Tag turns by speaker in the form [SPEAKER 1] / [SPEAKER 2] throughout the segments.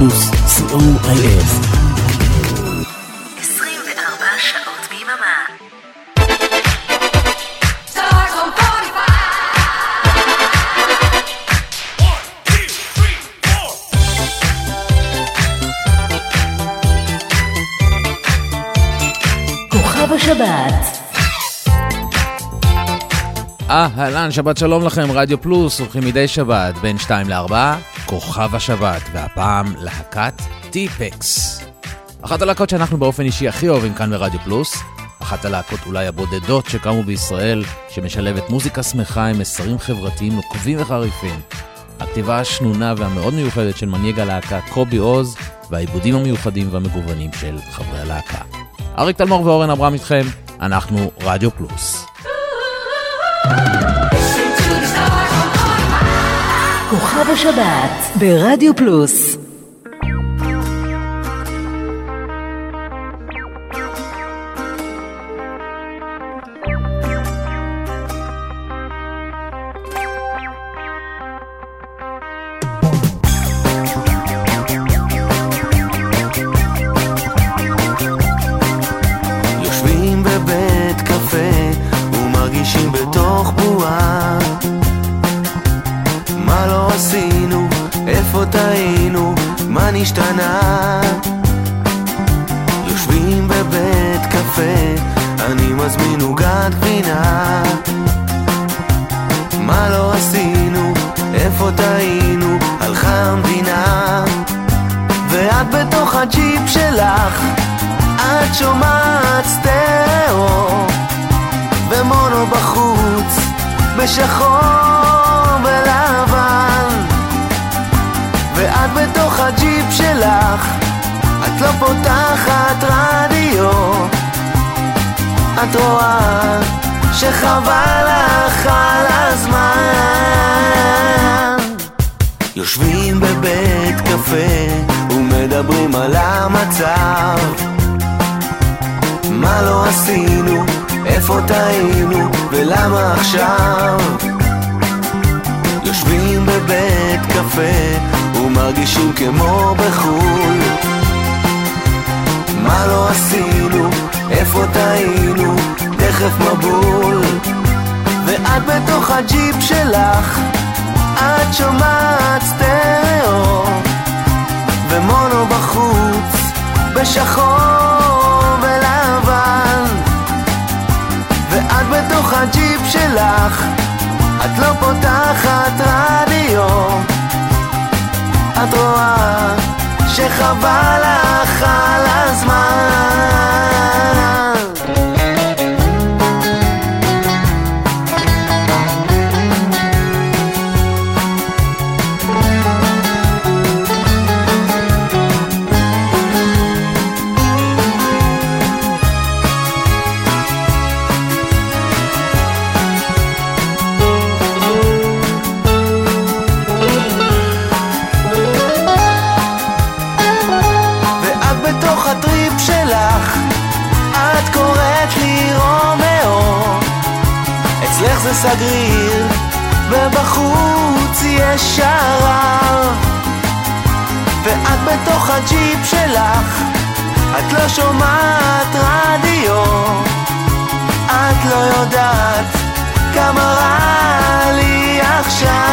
[SPEAKER 1] פלוס, co.il.
[SPEAKER 2] 24 שעות ביממה.
[SPEAKER 3] כוכב השבת
[SPEAKER 4] אהלן, שבת שלום לכם, רדיו פלוס, הולכים מדי שבת בין 2 ל-4, כוכב השבת, והפעם להקת טיפקס. אחת הלהקות שאנחנו באופן אישי הכי אוהבים כאן ברדיו פלוס, אחת הלהקות אולי הבודדות שקמו בישראל, שמשלבת מוזיקה שמחה עם מסרים חברתיים נוקבים וחריפים. הכתיבה השנונה והמאוד מיוחדת של מנהיג הלהקה קובי עוז, והעיבודים המיוחדים והמגוונים של חברי הלהקה. אריק תלמור ואורן אברהם איתכם, אנחנו רדיו פלוס.
[SPEAKER 3] כוכב השבת ברדיו פלוס
[SPEAKER 5] כמו בחו"ל. מה לא עשינו, איפה טעינו, תכף מבול. ואת בתוך הג'יפ שלך את שומעת סטריאו. ומונו בחוץ בשחור ולבן. ואת בתוך הג'יפ שלך את לא פותחת רדיו את רואה שחבל לך על הזמן סגריר ובחוץ יש שרב ואת בתוך הג'יפ שלך את לא שומעת רדיו. את לא יודעת כמה רע לי עכשיו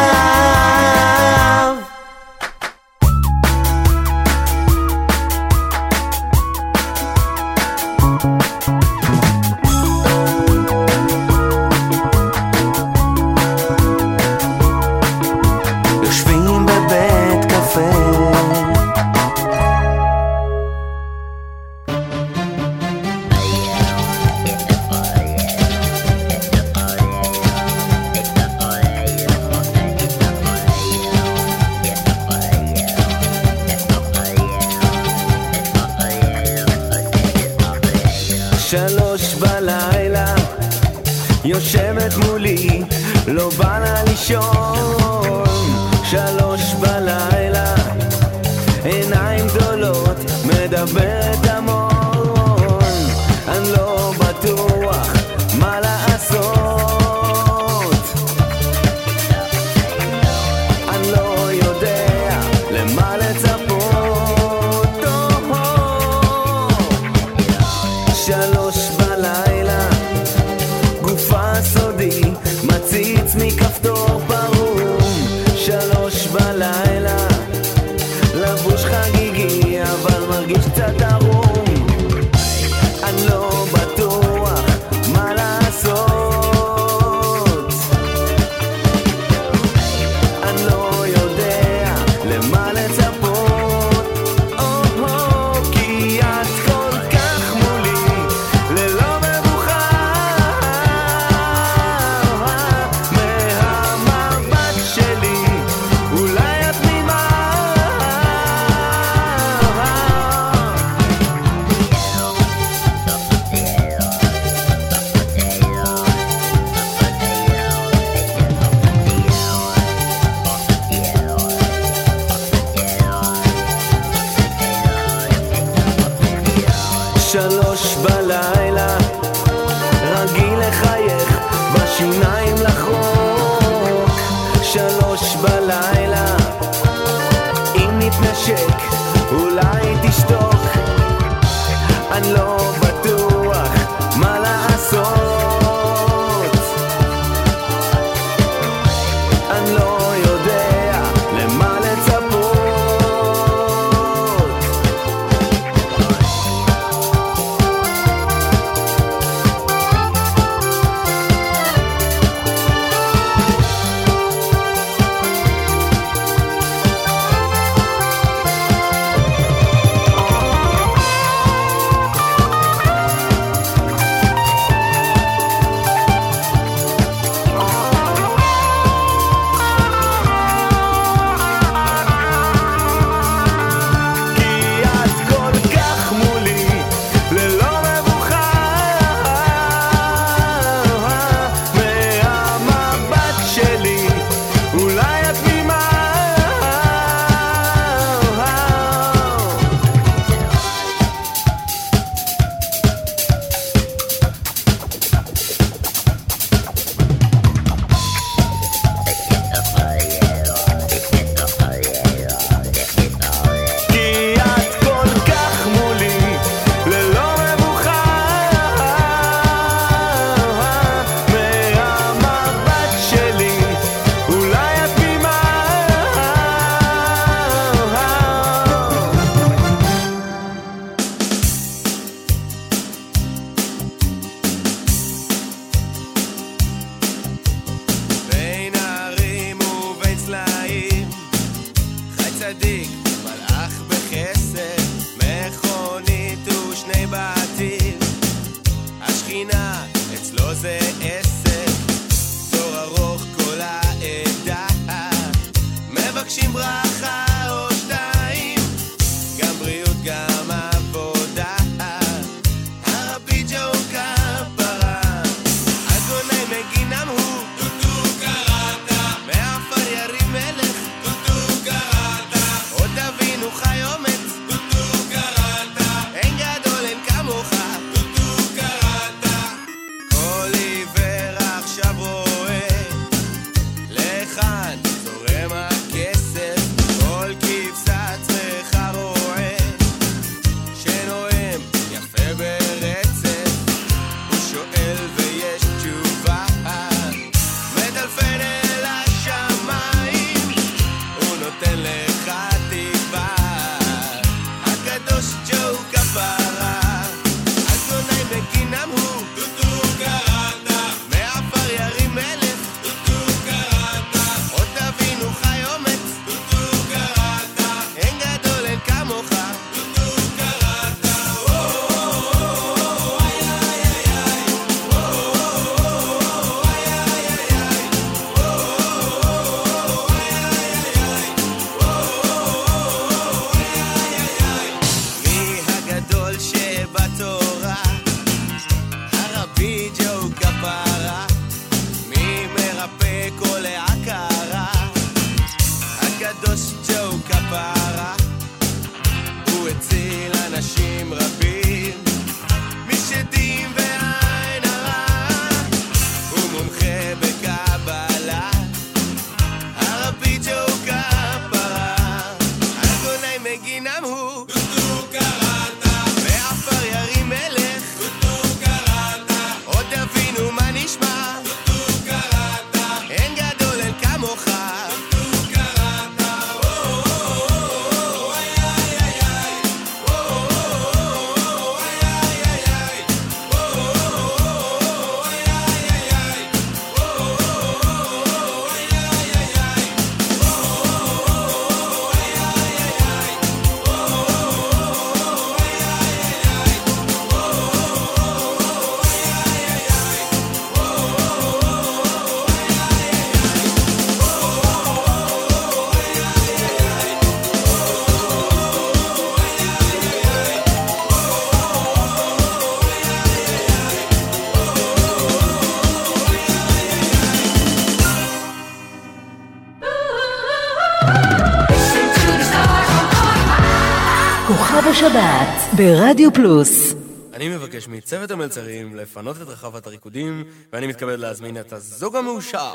[SPEAKER 3] ברדיו פלוס
[SPEAKER 5] אני מבקש מצוות המלצרים לפנות את רחבת הריקודים, ואני מתכבד להזמין את הזוג המאושר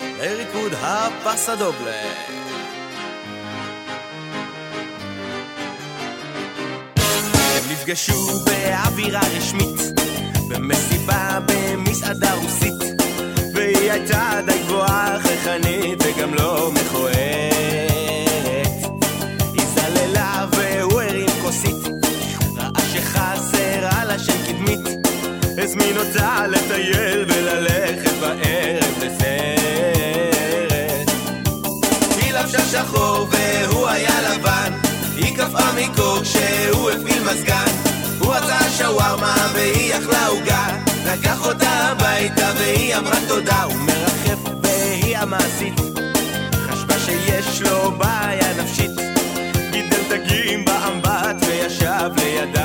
[SPEAKER 5] לריקוד הפסה דובלה. הם נפגשו באווירה רשמית, במסיבה במסעדה רוסית, והיא הייתה די גבוהה, חכנית וגם לא מכוערת. הזמין אותה לטייל וללכת בערב לסרט. היא לבשה שחור והוא היה לבן, היא קפאה מקור כשהוא הפעיל מזגן. הוא רצה שווארמה והיא אכלה עוגה, לקח אותה הביתה והיא אמרה תודה, הוא מרחף והיא המעשית, חשבה שיש לו בעיה נפשית. גידל דגים באמבט וישב לידם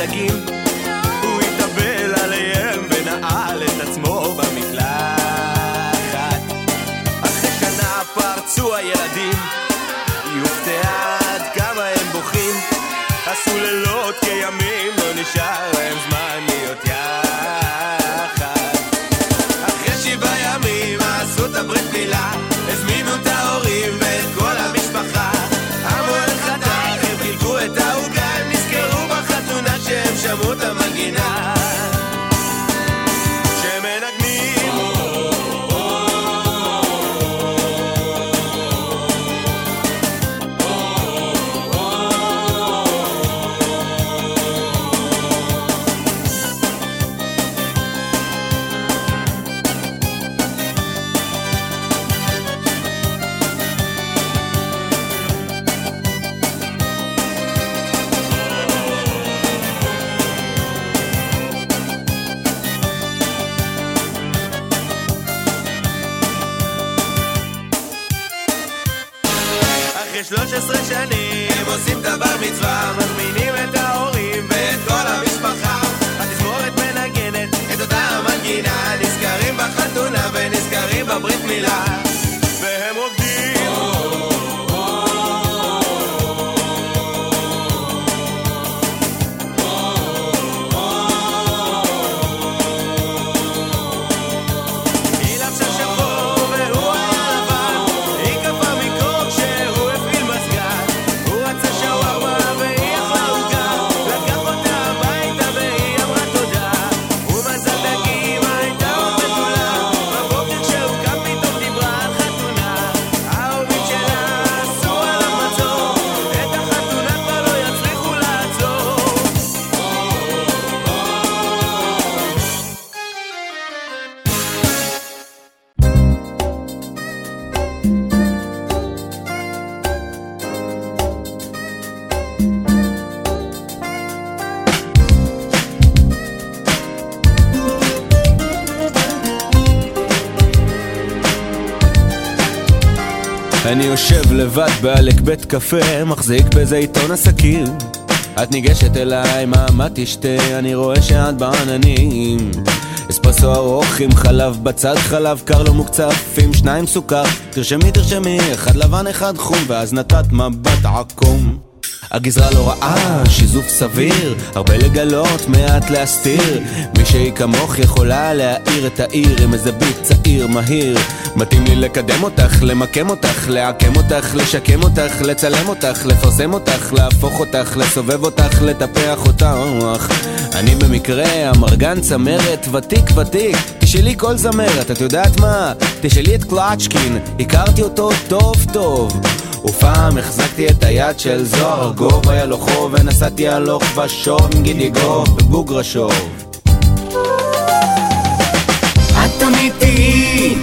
[SPEAKER 5] שטרף אני יושב לבד בעלק בית קפה, מחזיק באיזה עיתון עסקים. את ניגשת אליי, מה, מה תשתה? אני רואה שאת בעננים. אספרסו ארוך עם חלב בצד, חלב קר לא מוקצף עם שניים סוכר. תרשמי, תרשמי, אחד לבן, אחד חום, ואז נתת מבט עקום. הגזרה לא רעה, שיזוף סביר, הרבה לגלות, מעט להסתיר. מישהי כמוך יכולה להאיר את העיר עם איזה ביט צעיר, מהיר. מתאים לי לקדם אותך, למקם אותך, לעקם אותך, לשקם אותך, לצלם אותך, לפרסם אותך, להפוך אותך, לסובב אותך, לטפח אותך. אני במקרה אמרגן צמרת, ותיק ותיק, תשאלי כל זמרת, את יודעת מה? תשאלי את קלצ'קין, הכרתי אותו טוב טוב.
[SPEAKER 6] ופעם החזקתי את היד של זוהר, גוב היה לו חוב ונסעתי הלוך ושוב עם גידי גוב בבוגרשוב. את תמיד תהיי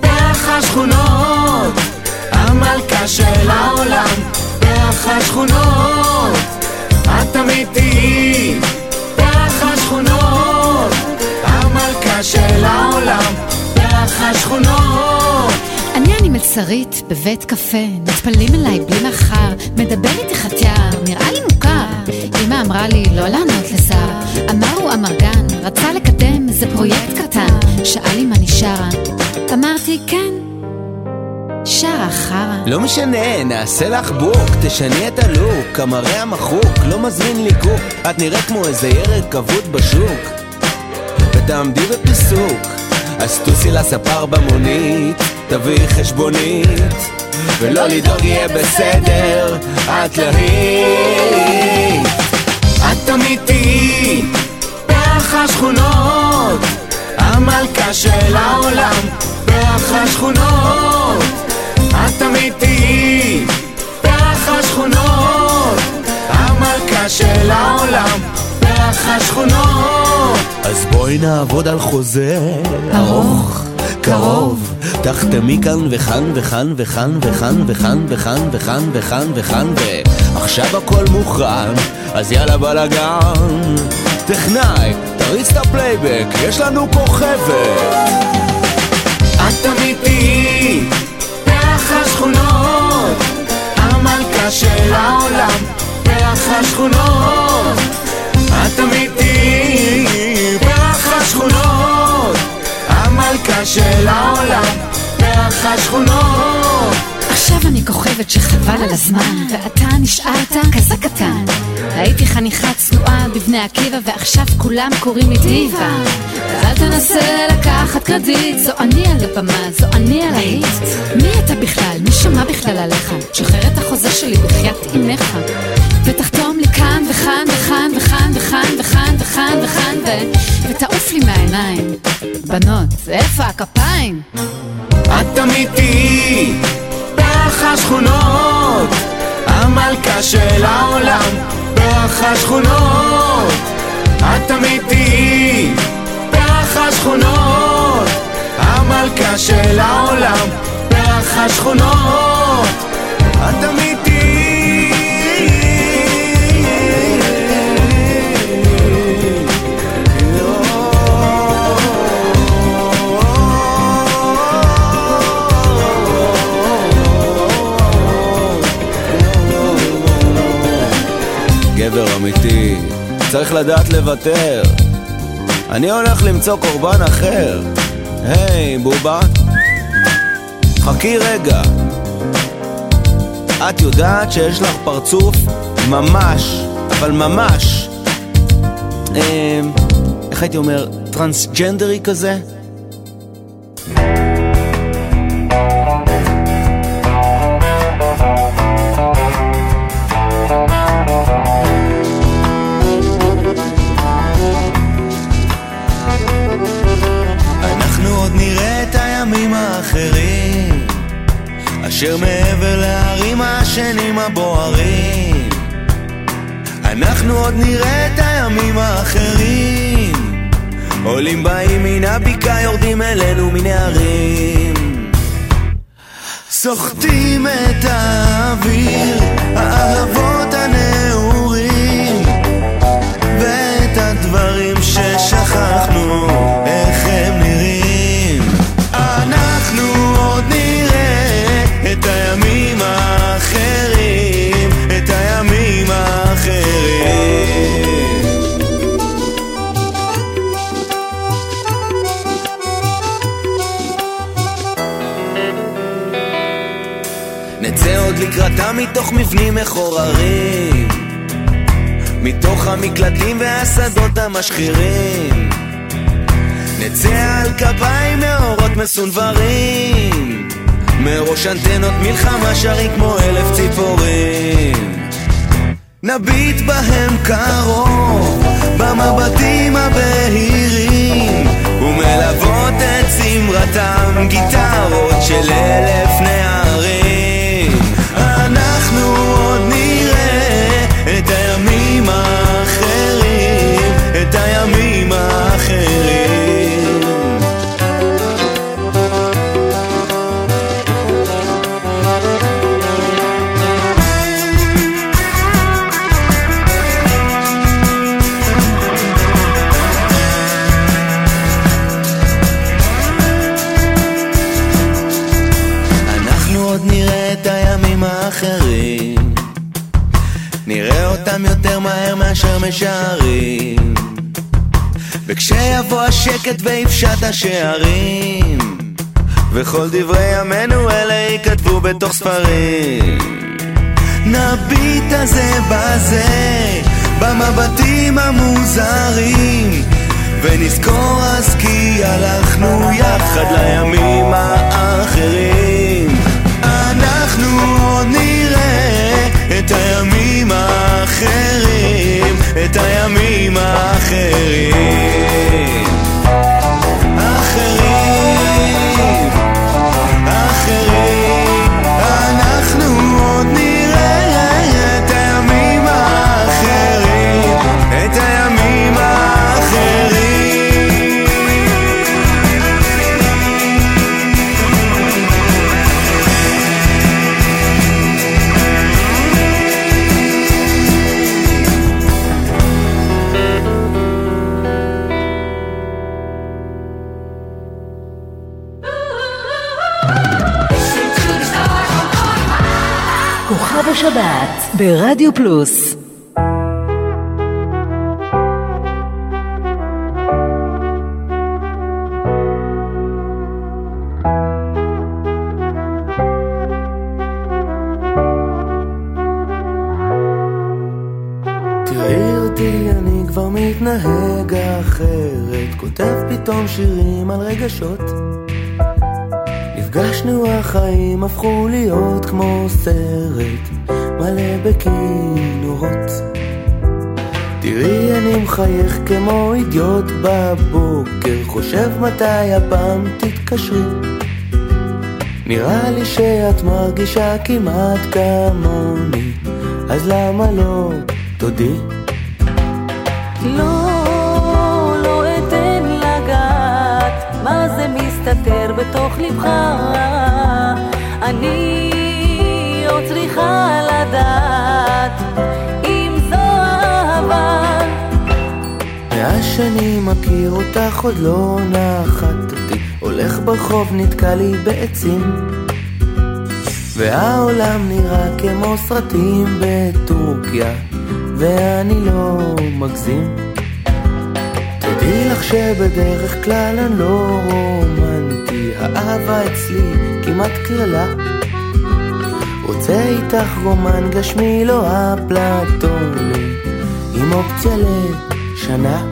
[SPEAKER 6] פרח השכונות, המלכה של העולם, פרח השכונות, את תמיד תהיי פרח השכונות, המלכה של העולם,
[SPEAKER 7] מלצרית בבית קפה, נטפלים אליי בלי מחר, מדבר איתי חטיאר, נראה לי מוכר. אמא אמרה לי לא לענות לשר, אמר הוא אמרגן, רצה לקדם איזה פרויקט קטן, שאל אם אני שרה, אמרתי כן, שרה חרא.
[SPEAKER 6] לא משנה, נעשה לך בוק, תשני את הלוק, המראה המחוק, לא מזמין לי קוק, את נראית כמו איזה ירק כבוד בשוק, ותעמדי בפיסוק, אז טוסי לספר במונית, תביאי חשבונית, ולא לדאוג יהיה בסדר, את להיט. את תמיד תהיי פרח השכונות, המלכה של העולם, פרח השכונות. את תמיד תהיי פרח השכונות, המלכה של העולם, פרח השכונות. אז בואי נעבוד על חוזה ארוך, קרוב, תחתמי כאן וכאן וכאן וכאן וכאן וכאן וכאן וכאן וכאן וכאן ועכשיו הכל מוכן, אז יאללה בלאגן. טכנאי, תריץ את הפלייבק, יש לנו כוכבת. את תמיד תהיי פרח השכונות, המלכה של העולם, פרח השכונות. את תמיד תהיי פרח השכונות, המלכה של העולם, פרח השכונות.
[SPEAKER 7] עכשיו אני כוכבת שחבל על הזמן, ואתה נשארת כזה קטן. הייתי חניכה צנועה בבני עקיבא, ועכשיו כולם קוראים לי דיבה. אל תנסה לקחת קרדיט, זו אני על הבמה, זו אני הלהיט. מי אתה בכלל? מי שמע בכלל עליך? תשחרר את החוזה שלי בחייאת אימך. ותחתום לי כאן וכאן וכאן וכאן וכאן וכאן וכאן וכאן ו... ותעוף לי מהעיניים. בנות, איפה הכפיים?
[SPEAKER 6] את תמיד תהיי פרח השכונות, המלכה של העולם, פרח השכונות. את תמיד תהיי פרח השכונות, המלכה של העולם, פרח השכונות. את תמיד צריך לדעת לוותר. אני הולך למצוא קורבן אחר. היי, בובה, חכי רגע. את יודעת שיש לך פרצוף ממש, אבל ממש, אה, איך הייתי אומר, טרנסג'נדרי כזה? עולים באים מן הבקעה יורדים אלינו מן ההרים סוחטים את האוויר האהבות הנעורים ואת הדברים ששכחנו, לקראתם מתוך מבנים מחוררים מתוך המקלטים והשדות המשחירים. נצא על כפיים מאורות מסונברים מראש אנטנות מלחמה שרים כמו אלף ציפורים. נביט בהם קרוב במבטים הבהירים ומלוות את זמרתם גיטרות של אלף נערים הימים
[SPEAKER 5] האחרים. אנחנו עוד נראה את הימים האחרים נראה אותם יותר מהר מאשר משערים וכשיבוא השקט ויפשט השערים. וכל דברי ימינו אלה ייכתבו בתוך ספרים. נביט הזה בזה במבטים המוזרים. ונזכור אז כי הלכנו יחד לימים האחרים. אנחנו עוד נראה את הימים האחרים את הימים האחרים
[SPEAKER 3] כוכב השבת ברדיו פלוס.
[SPEAKER 5] כותב פתאום שירים על רגשות הפכו להיות כמו סרט מלא בכינורות תראי אני מחייך כמו אידיוט בבוקר חושב מתי הפעם תתקשרי נראה לי שאת מרגישה כמעט כמוני אז למה לא תודי?
[SPEAKER 8] לא, לא אתן לגעת, מה זה מסתתר בתוך לבך? אני עוד צריכה לדעת אם זו אהבה.
[SPEAKER 5] מאז שאני מכיר אותך עוד לא נחתתי הולך ברחוב נתקע לי בעצים. והעולם נראה כמו סרטים בטורקיה ואני לא מגזים. תדעי לך שבדרך כלל אני לא רומנטי. האהבה אצלי כמעט קללה רוצה איתך רומן גשמי לא אפלטוני עם אופציה לשנה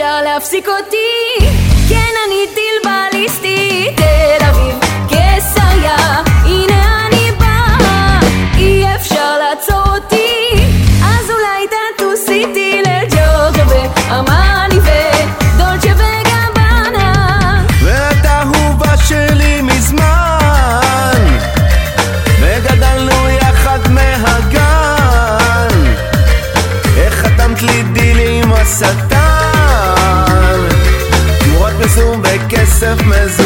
[SPEAKER 6] אפשר להפסיק אותי? כן, אני טיל בליסטי, תל אביב, קיסריה myself,
[SPEAKER 9] myself.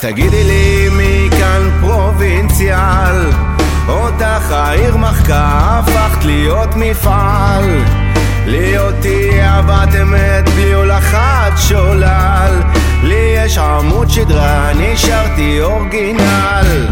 [SPEAKER 9] תגידי לי מי כאן פרובינציאל. אותך העיר מחקה הפכת להיות מפעל. להיותי אהבת אמת בלי הולכת שולל. לי יש עמוד שדרה נשארתי אורגינל.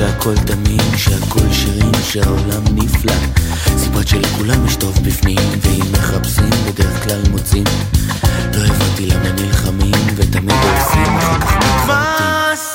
[SPEAKER 5] שהכל תמים, שהכל שירים, שהעולם נפלא. סיפרת שלכולם יש טוב בפנים, ואם מחפשים בדרך כלל מוצאים. לא הבנתי למה נלחמים, ותמיד עושים אחר כך מתחרטים.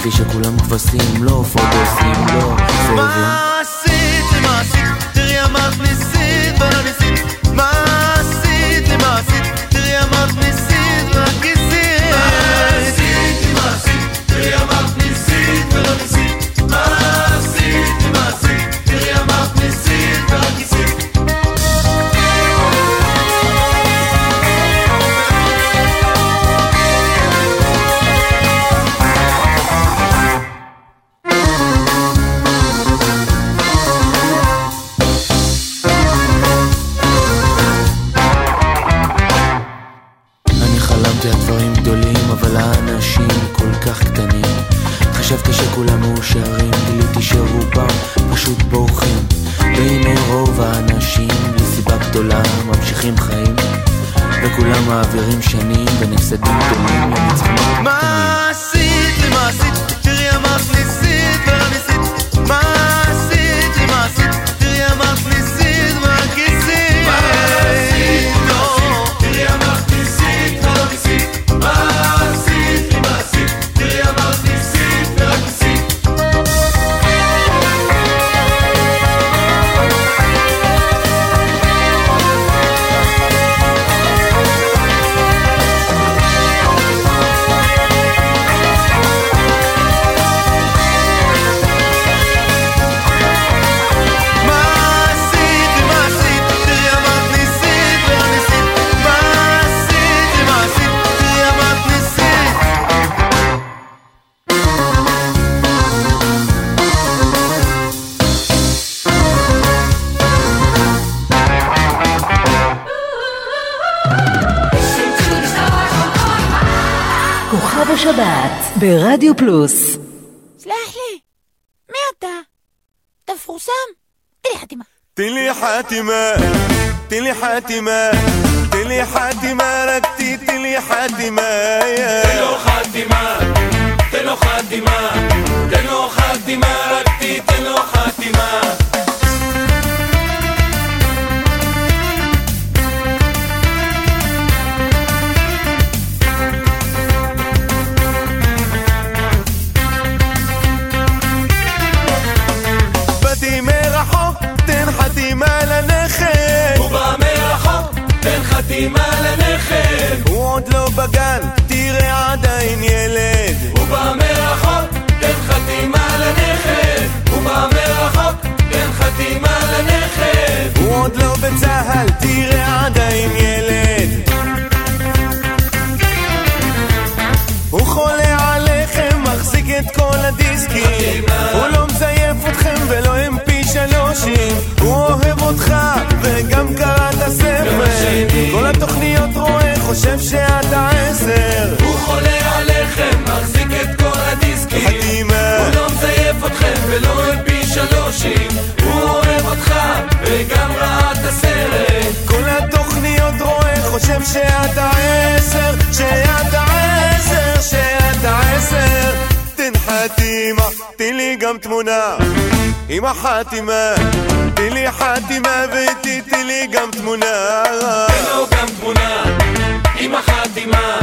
[SPEAKER 5] הבנתי שכולם כבשים, לא פוטוסים, לא
[SPEAKER 3] סבבים ברדיו פלוס
[SPEAKER 10] סלח לי, מי אתה? אתה מפורסם? תן לי חתימה.
[SPEAKER 6] תן לי חתימה, תן לי חתימה, תן לי חתימה, רק תן לי חתימה. תן לו חתימה, תן לו חתימה, תן לו חתימה, חתימה לנכד. הוא עוד לא בגן, תראה עדיין ילד. חושב שאתה עשר שאתה עשר, שאתה עשר תן חתימה, תן לי גם תמונה. עם החתימה תן לי חתימה ותתן לי גם תמונה. תן לו גם תמונה. עם החתימה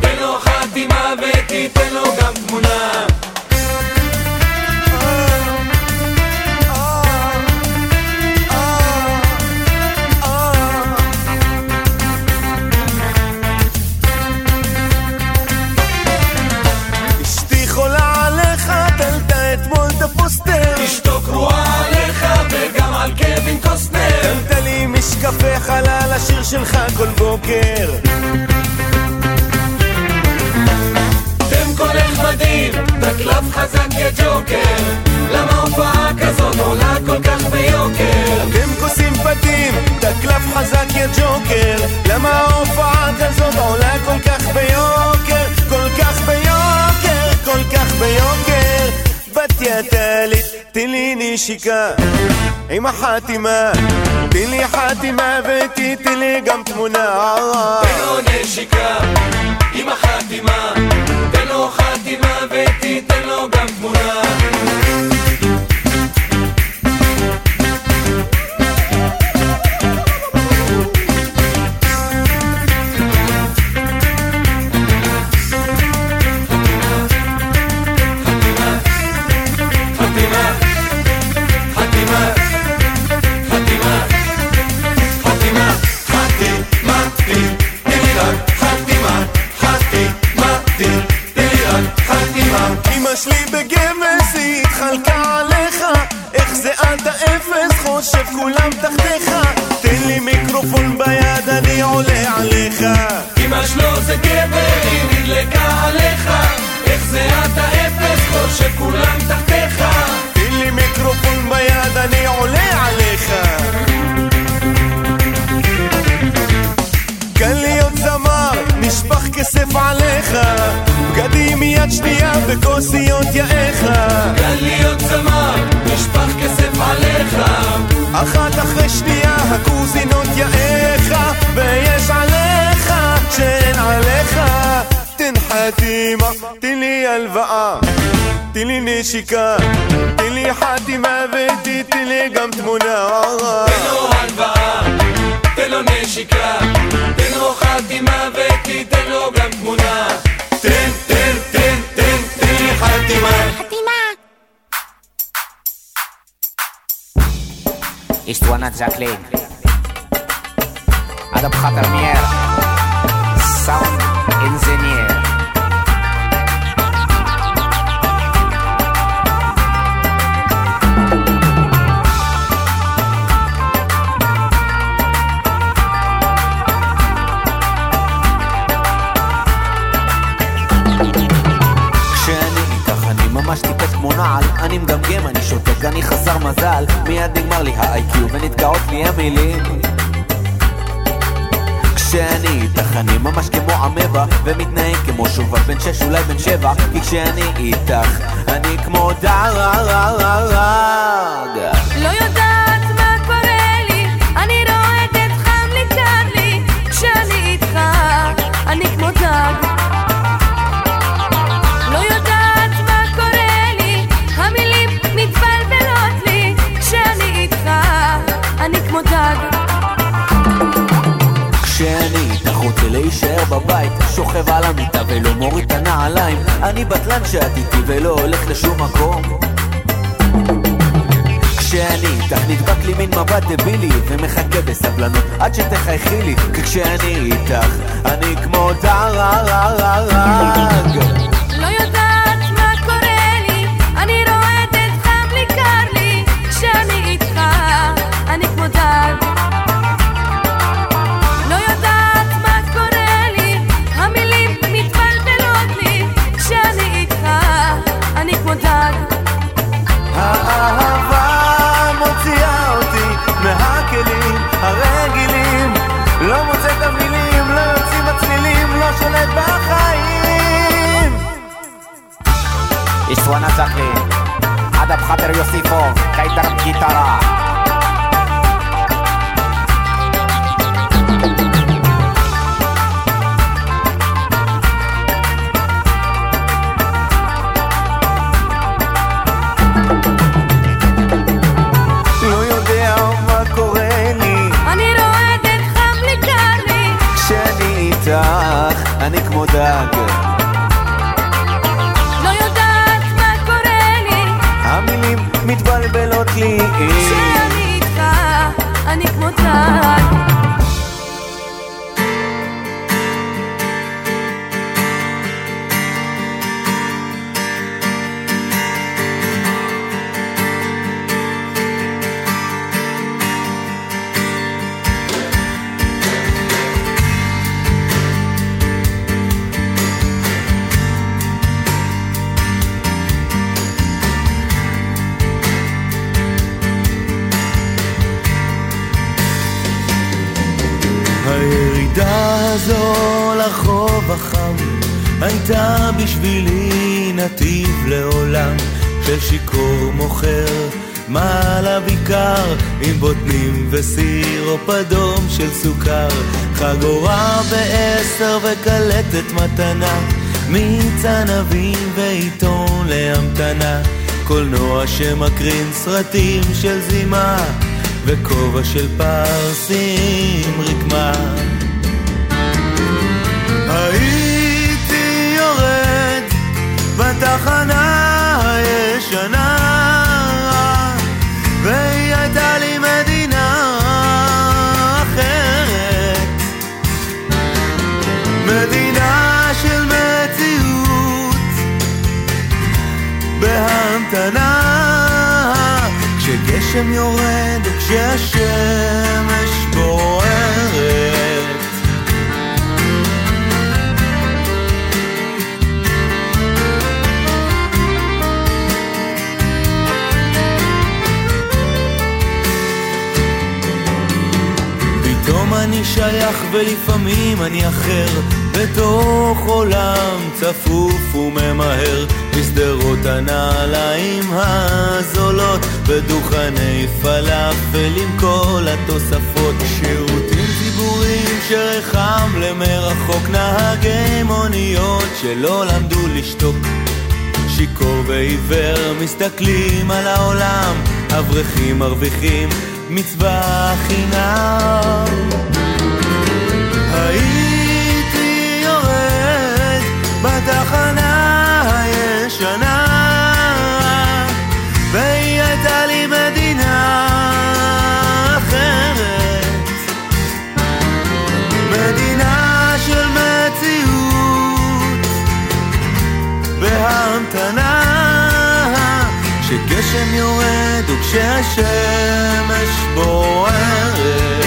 [SPEAKER 6] תן לו חתימה ותתן לו גם תמונה על קווין קוסטנר. תלת לי משקפי חלל השיר שלך כל בוקר. אתם קולך מדהים, תקלף חזק כג'וקר. למה הופעה כזאת עולה כל כך ביוקר? אתם כוסים בתים, תקלף חזק יא ג'וקר למה ההופעה כזאת עולה כל כך ביוקר? כל כך ביוקר, כל כך ביוקר. בתיה טלית, תן לי נשיקה עם החתימה. תן לי חתימה ותתן לי גם תמונה. תן לו נשיקה עם החתימה. תן לו חתימה ותיתן לו גם תמונה נדלקה עליך, איך זה אתה אפס, חושב כולם תחתיך. תן לי מיקרופון ביד, אני עולה עליך. קל להיות זמר, נשפך כסף
[SPEAKER 5] עליך. בגדים מיד שנייה וכוסיות יאיך.
[SPEAKER 11] גן להיות זמר, נשפך כסף עליך.
[SPEAKER 5] אחת אחרי שנייה הקוזינות יאיך. ויש עליך שאין עליך תן חתימה, תן לי הלוואה תן לי נשיקה, תן לי חתימה ותתן לי גם תמונה
[SPEAKER 11] תן לו הלוואה, תן לו נשיקה תן לו חתימה ותיתן לו גם תמונה
[SPEAKER 5] תן, תן, תן, תן, תן לי חתימה
[SPEAKER 12] טיפש כמו נעל אני מגמגם, אני שותק, אני חסר מזל. מיד נגמר לי ה-IQ ונתקעות לי המילים. כשאני איתך אני ממש כמו אמבה ומתנהג כמו שובב בן שש אולי בן שבע. כי כשאני איתך אני כמו דרג
[SPEAKER 9] לא יודעת מה קורה לי, אני רועדת חם לי קר לי, כשאני איתך, אני כמו דג. כמו דג.
[SPEAKER 12] כשאני איתך רוצה להישאר בבית שוכב על המיטה ולא מוריד את הנעליים. אני בטלן שאת איתי ולא הולך לשום מקום. כשאני איתך נדבק לי מין מבט דבילי ומחכה בסבלנות עד שתחייכי לי. כי כשאני איתך אני כמו דרג
[SPEAKER 5] האהבה מוציאה אותי מהכלים הרגילים. לא לא לא
[SPEAKER 13] גיטרה
[SPEAKER 5] איתך אני כמו דג.
[SPEAKER 9] לא יודעת מה קורה לי,
[SPEAKER 5] המילים מתבלבלות לי.
[SPEAKER 9] כשאני איתך, אני כמו דג.
[SPEAKER 5] הייתה בשבילי נתיב לעולם של שיכור מוכר מעלה בעיקר עם בוטנים וסירופ אדום של סוכר חגורה בעשר וקלטת מתנה מיץ ענבים ועיתון להמתנה קולנוע שמקרין סרטים של זימה וכובע של פרסים רקמה. הייתי כשגשם יורד וכשהשמש בוערת. פתאום אני שייך ולפעמים אני אחר. בתוך עולם צפוף וממהר בשדרות הנעליים הזולות בדוכני פלאפל עם כל התוספות שירותים ציבוריים שרחם למרחוק נהגי מוניות שלא למדו לשתוק. שיכור ועיוור מסתכלים על העולם אברכים מרוויחים מצווה חינם. הייתי יורד בתחנה הישנה יורד וכשהשמש בוערת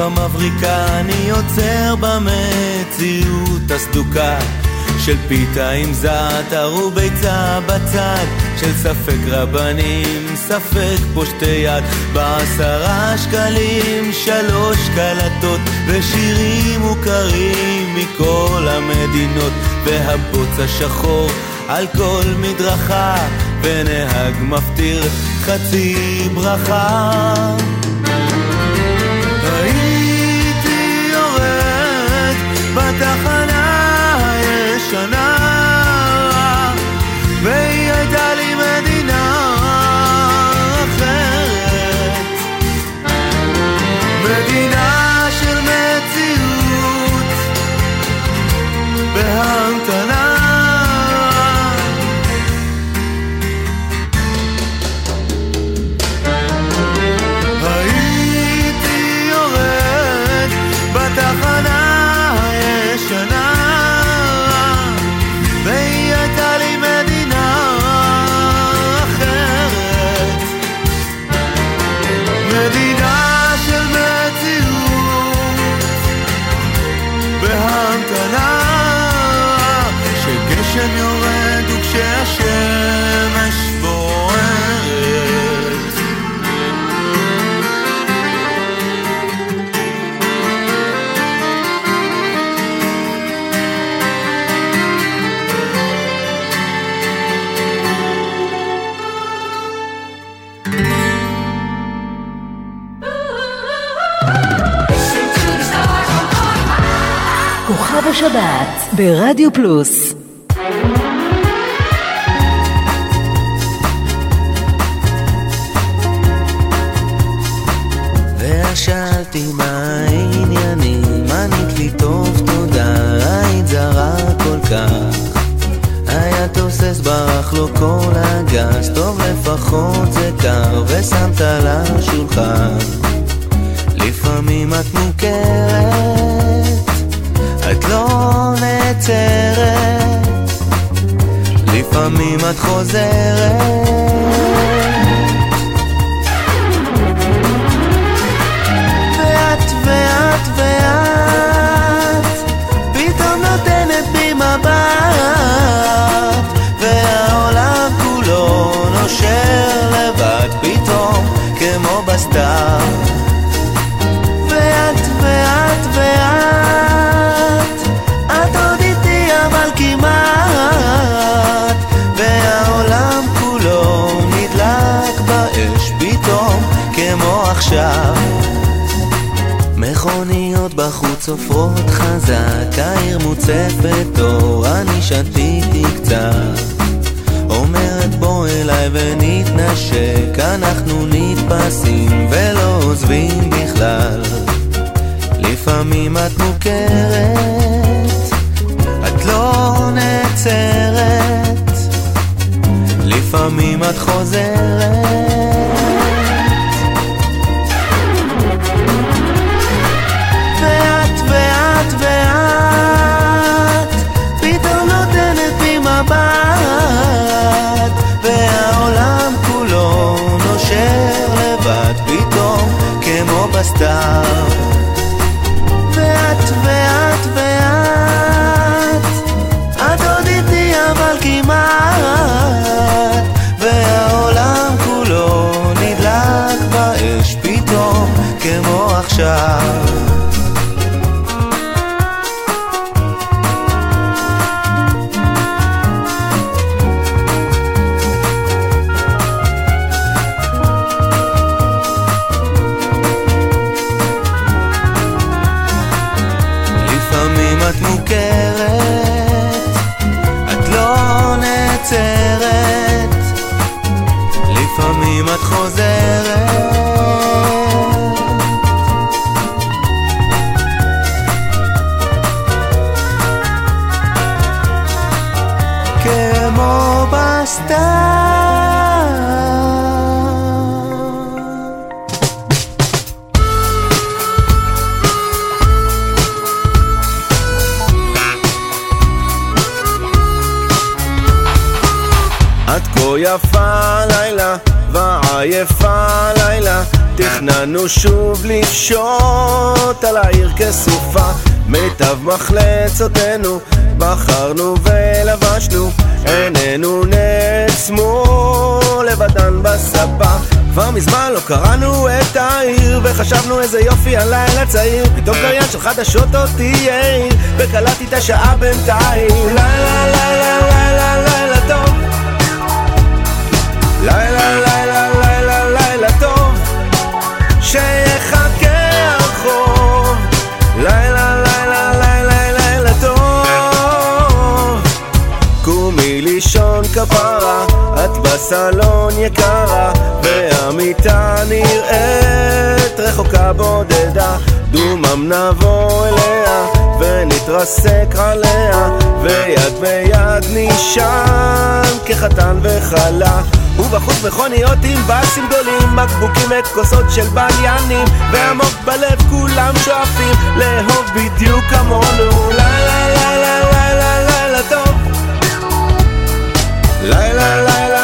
[SPEAKER 5] המבריקה אני עוצר במציאות הסדוקה של פיתה עם זעתר וביצה בצד של ספק רבנים, ספק פושטי יד בעשרה שקלים שלוש קלטות ושירים מוכרים מכל המדינות והבוץ השחור על כל מדרכה ונהג מפטיר חצי ברכה
[SPEAKER 3] השבת ברדיו פלוס
[SPEAKER 14] ושאלתי מה העניינים, ענית לי טוב תודה, היית זרה כל כך. היה תוסס ברח לו כל הגז, טוב לפחות זה קר, ושמת על השולחן. לפעמים את מוכרת, נעצרת, לפעמים את חוזרת. סופרות חזק, העיר מוצפת אור, אני שתיתי קצת. אומרת בוא אליי ונתנשק, אנחנו נתפסים ולא עוזבים בכלל. לפעמים את מוכרת, את לא נעצרת, לפעמים את חוזרת.
[SPEAKER 5] תכננו שוב לפשוט על העיר כסופה. מיטב מחלצותינו בחרנו ולבשנו עינינו נעצמו לבדן בספה. כבר מזמן לא קראנו את העיר וחשבנו איזה יופי הלילה צעיר. פתאום קריין של חדשות אותי העיר וקלטתי את השעה בינתיים. לילה לילה לילה לילה טוב לילה כפרה את בסלון יקרה והמיטה נראית רחוקה בודדה. דומם נבוא אליה ונתרסק עליה ויד ביד נשען כחתן וכלה. ובחוץ מכוניות עם בסים גדולים בקבוקים וכוסות של בליינים ועמוק בלב כולם שואפים לאהוב בדיוק כמונו. לילה לילה לילה לילה טוב 来来来来。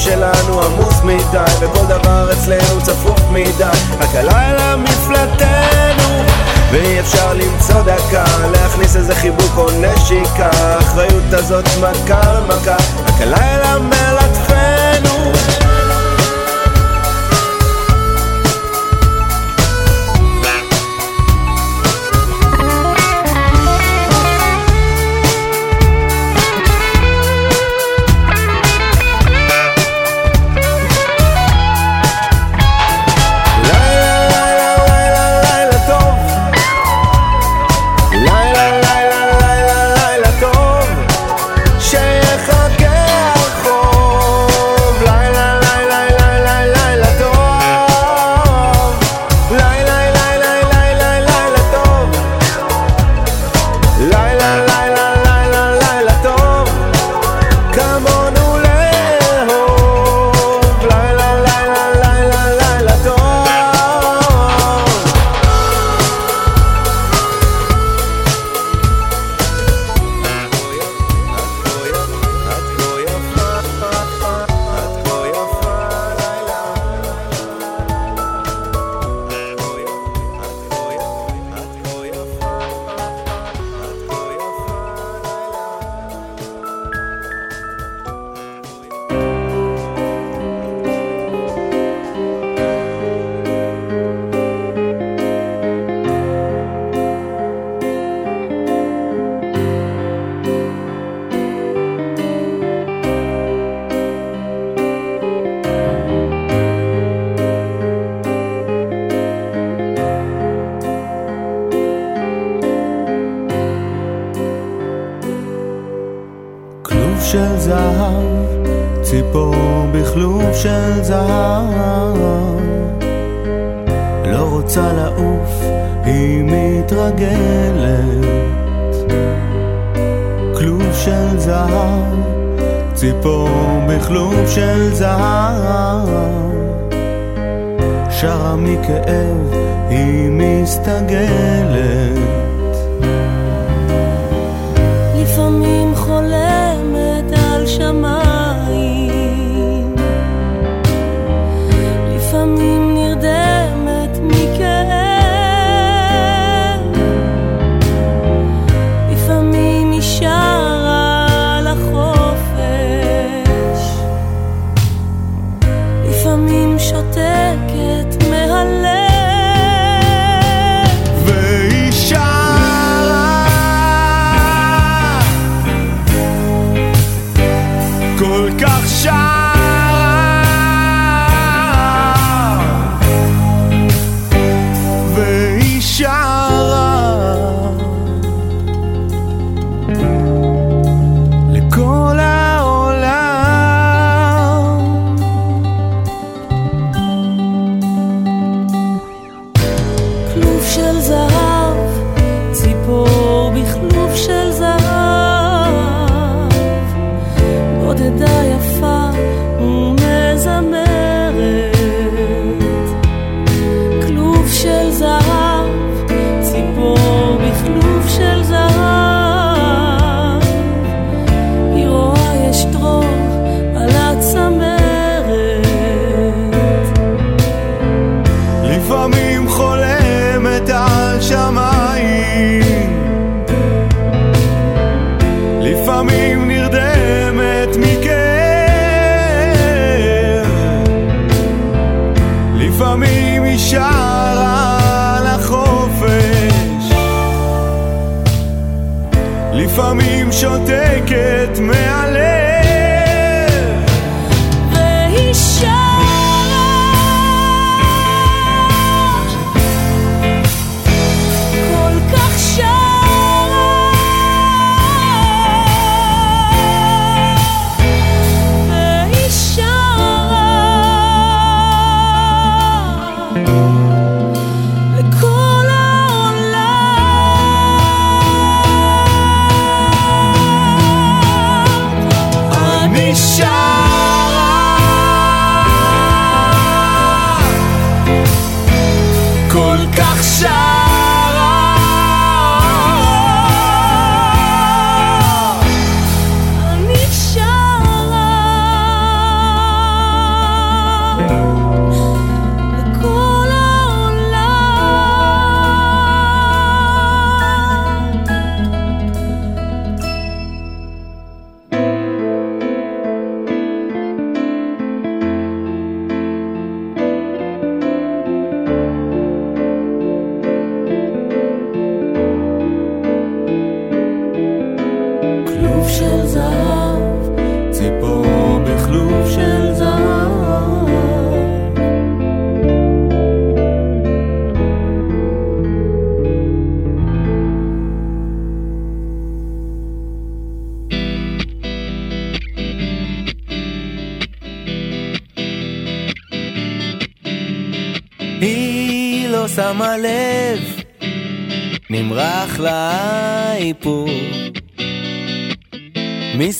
[SPEAKER 5] שלנו עמוס מדי וכל דבר אצלנו צפוף מדי. רק הלילה מפלטנו ואי אפשר למצוא דקה להכניס איזה חיבוק או נשיקה. האחריות הזאת מכה ומכה רק הלילה מלטפנו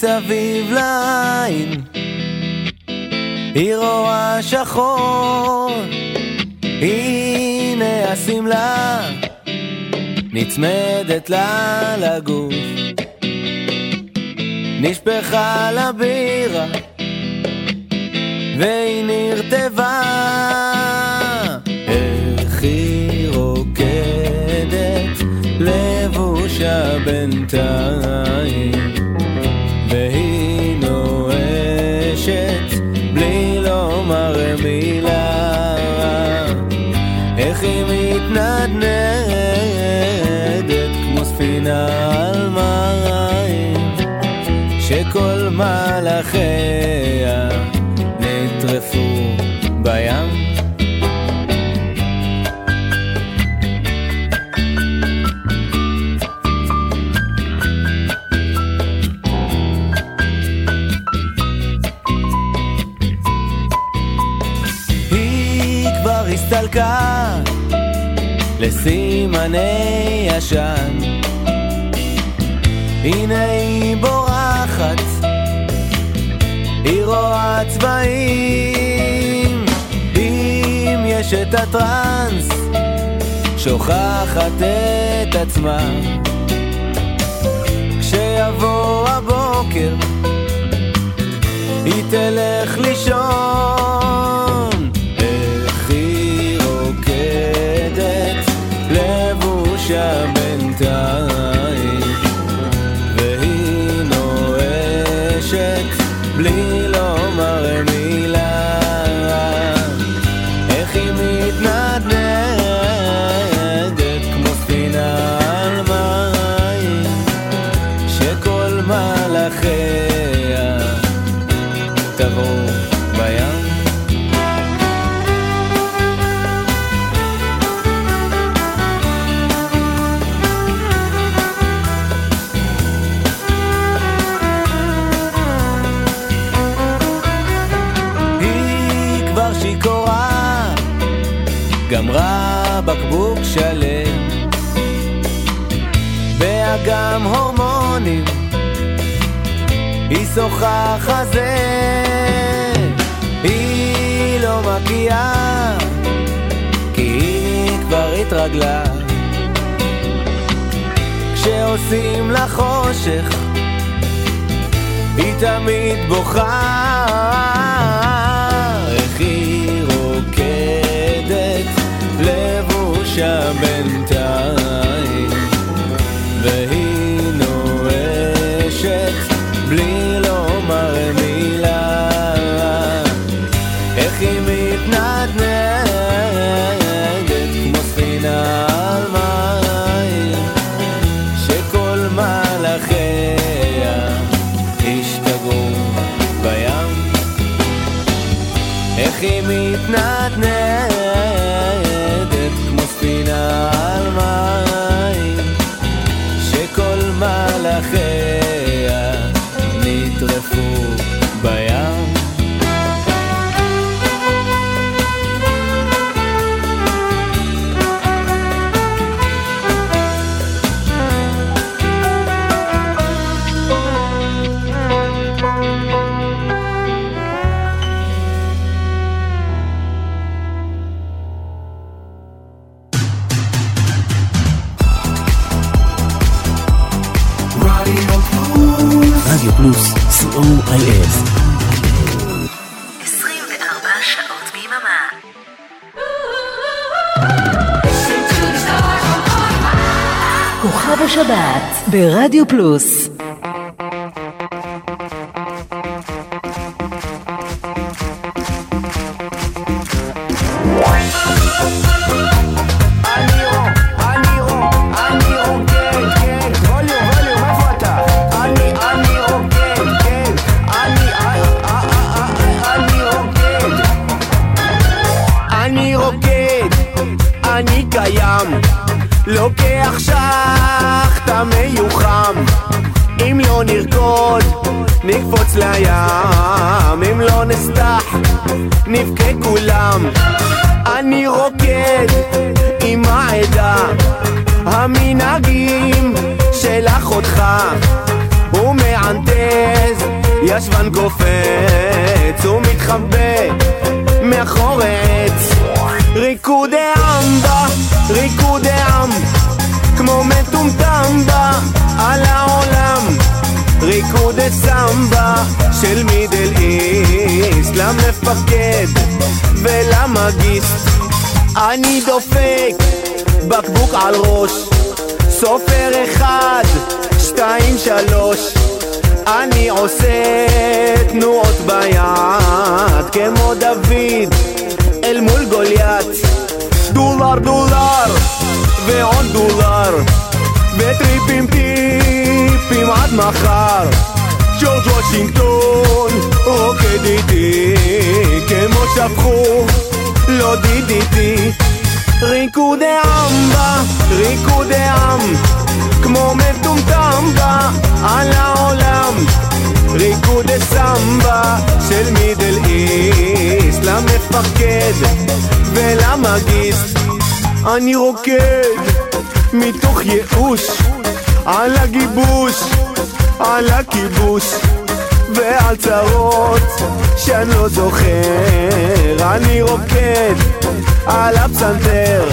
[SPEAKER 5] מסביב לעין. היא רואה שחור. הנה השמלה נצמדת לה לגוף. נשפכה לבירה והיא נרטבה. מחכה לסימני ישן. הנה היא בורחת, היא רואה צבעים. אם יש את הטראנס, שוכחת את עצמה. כשיבוא הבוקר, היא תלך לישון. היא שוחה חזה, היא לא מגיעה, כי היא כבר התרגלה. כשעושים לה חושך, היא תמיד בוכה. איך היא רוקדת לבושה בינתיים, והיא נואשת
[SPEAKER 3] ברדיו פלוס
[SPEAKER 5] לוקח שחטה מיוחם. אם לא נרקוד, נקפוץ לים, אם לא נסתח, נבכה כולם. אני רוקד עם העדה, המנהגים של אחותך. הוא מענטז, ישבן קופץ, הוא מתחבא מאחורי עץ. ריקודי אמבה, ריקודי עם, כמו מטומטם בה על העולם. ריקודי סמבה של מידל איסט, למפקד ולמגיסט. אני דופק בקבוק על ראש, סופר אחד, שתיים, שלוש. אני עושה תנועות ביד כמו דוד אל מול גוליית דולר דולר ועוד דולר. וטריפים טיפים עד מחר. ג'ורג' וושינגטון רוקד איתי כמו שפכו לא דידיתי. ריקודי אמבה, ריקודי עם כמו מטומטם בה על העולם. ריקודי סמבה של מידל איסט למפקד ולמגיסט אני רוקד מתוך ייאוש על הגיבוש, על הכיבוש ועל צרות שאני לא זוכר. אני רוקד על הפסנתר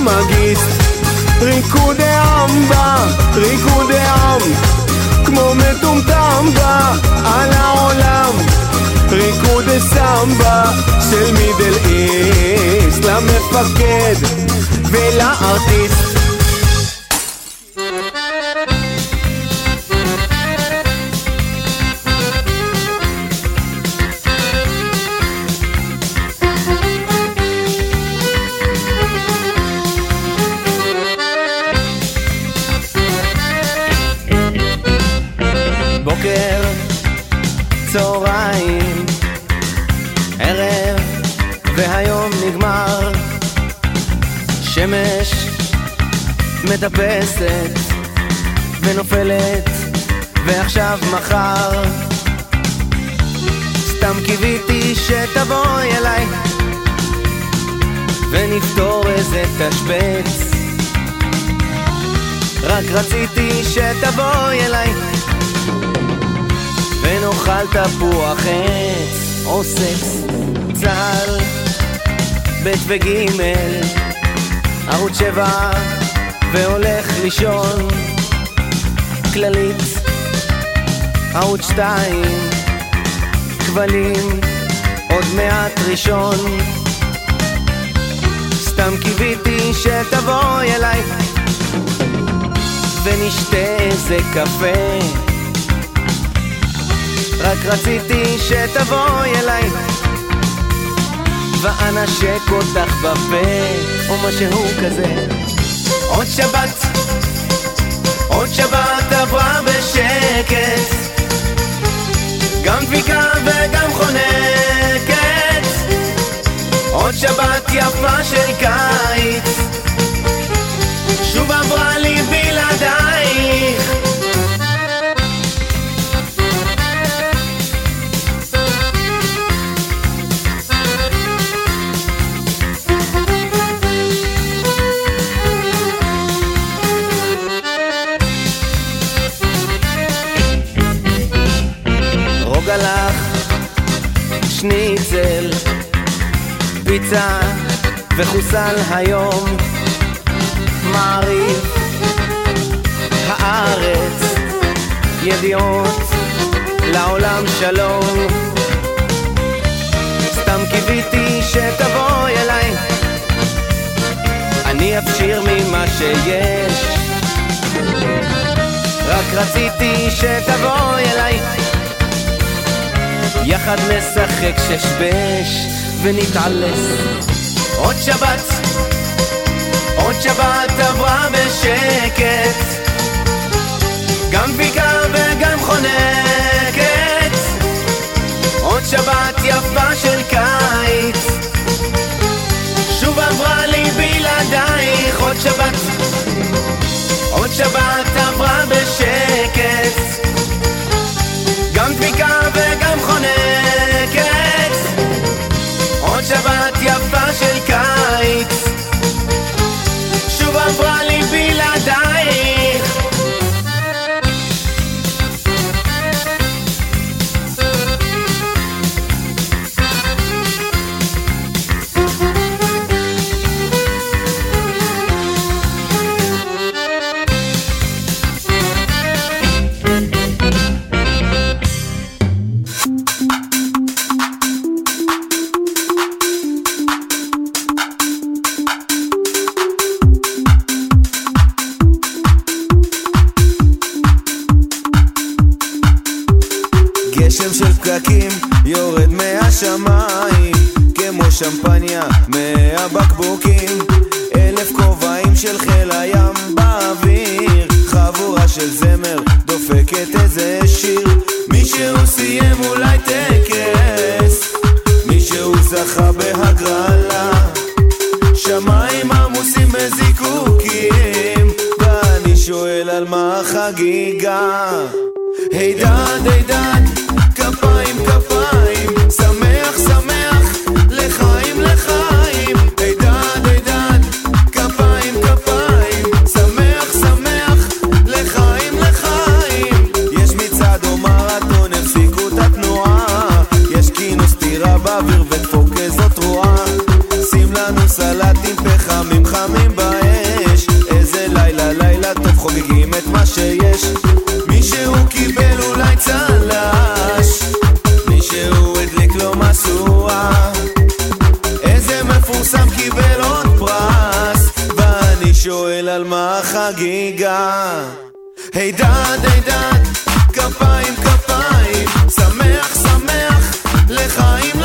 [SPEAKER 5] ולמגיסט. ריקודי אמבה, ריקודי עם, כמו מטומטם בה על העולם. ריקודי סמבה של מידל איסט, למפקד ולארטיסט. שמש מטפסת ונופלת ועכשיו מחר סתם קיוויתי שתבואי אליי ונפתור איזה תשבץ. רק רציתי שתבואי אליי ונאכל תפוח עץ או סקס צה"ל ב' וג' ערוץ שבע והולך לישון. כללית ערוץ שתיים כבלים עוד מעט ראשון. סתם קיוויתי שתבואי אליי ונשתה איזה קפה. רק רציתי שתבואי אליי ואנשק אותך בפה או משהו כזה. עוד שבת, עוד שבת עברה בשקט. גם דפיקה וגם חונקת. עוד שבת יפה של קיץ. שוב עברה לי בלעדייך שניצל, פיצה וחוסל היום, מעריב, הארץ, ידיעות, לעולם שלום. סתם קיוויתי שתבואי אליי, אני אפשיר ממה שיש. רק רציתי שתבואי אליי יחד נשחק שש-בש ונתעלס. עוד שבת, עוד שבת עברה בשקט. גם דפיקה וגם חונקת. עוד שבת יפה של קיץ. שוב עברה לי בלעדייך. עוד שבת, עוד שבת עברה בשקט שבת יפה של
[SPEAKER 15] על מה החגיגה? הידד הידד כפיים כפיים שמח שמח לחיים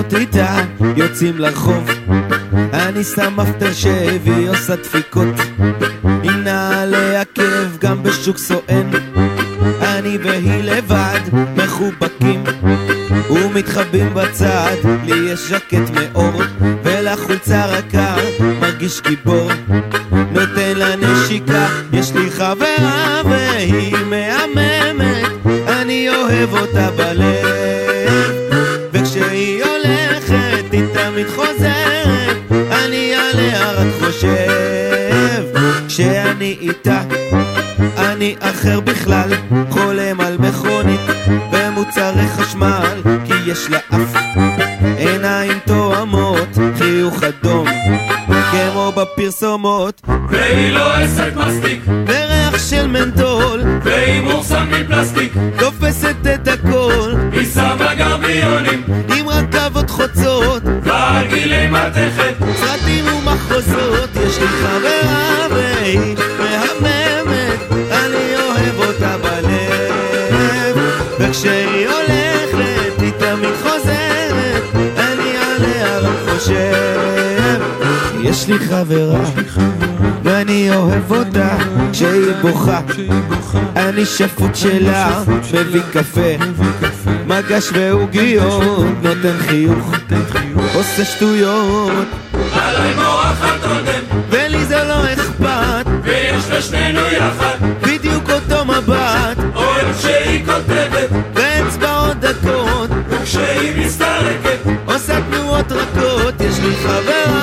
[SPEAKER 5] להיות איתה. יוצאים לרחוב, אני שם מפתר שהביא עושה דפיקות. עם נעלי עקב גם בשוק סואן, אני והיא לבד, מחובקים ומתחבאים בצד. לי יש ז'קט מאור, ולחולצה רכה, מרגיש גיבור. נותן לה נשיקה, יש לי חברה והיא מהממת, אני אוהב אותה בלב, איתה. אני אחר בכלל, חולם על מכונית ומוצרי חשמל, כי יש לה אף עיניים תואמות, חיוך אדום כמו בפרסומות.
[SPEAKER 11] והיא לא עסק מסטיק
[SPEAKER 5] וריח של מנטול.
[SPEAKER 11] והימור שם מפלסטיק.
[SPEAKER 5] תופסת את הכל.
[SPEAKER 11] היא שמה גרביונים.
[SPEAKER 5] עם רכבות חוצות.
[SPEAKER 11] ועגילי מתכת.
[SPEAKER 5] סרטים ומחוזות. יש לי חברה והיא יש לי חברה ואני אוהב אותה כשהיא בוכה. אני שפוט שלה מביא קפה מגש ועוגיות נותן חיוך עושה שטויות.
[SPEAKER 11] עליי מורחת קודם
[SPEAKER 5] ולי זה לא אכפת
[SPEAKER 11] ויש לשנינו יחד.
[SPEAKER 5] בדיוק אותו מבט.
[SPEAKER 11] אוהב שהיא כותבת
[SPEAKER 5] באצבעות דקות.
[SPEAKER 11] וכשהיא מסתרקת
[SPEAKER 5] עושה תנועות רכות יש לי חברה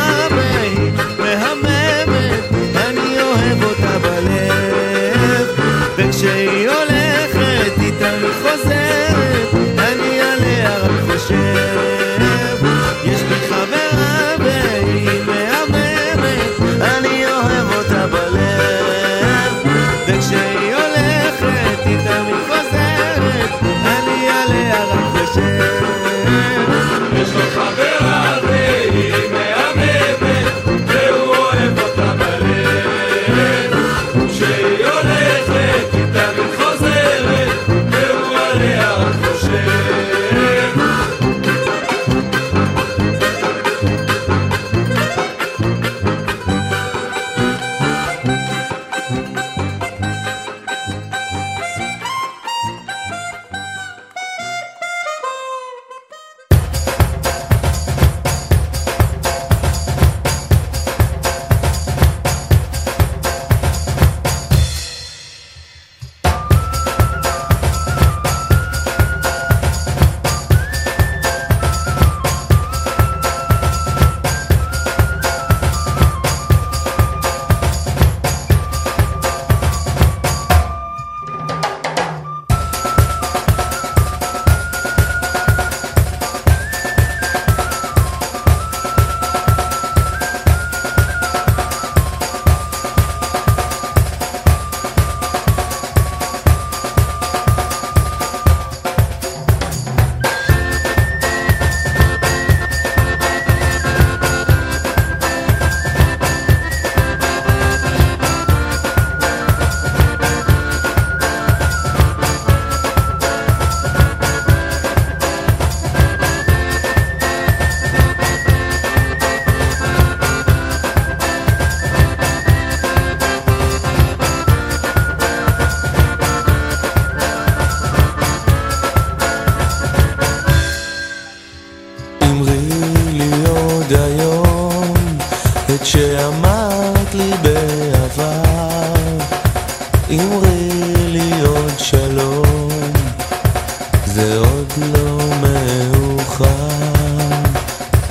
[SPEAKER 5] לא מאוחר.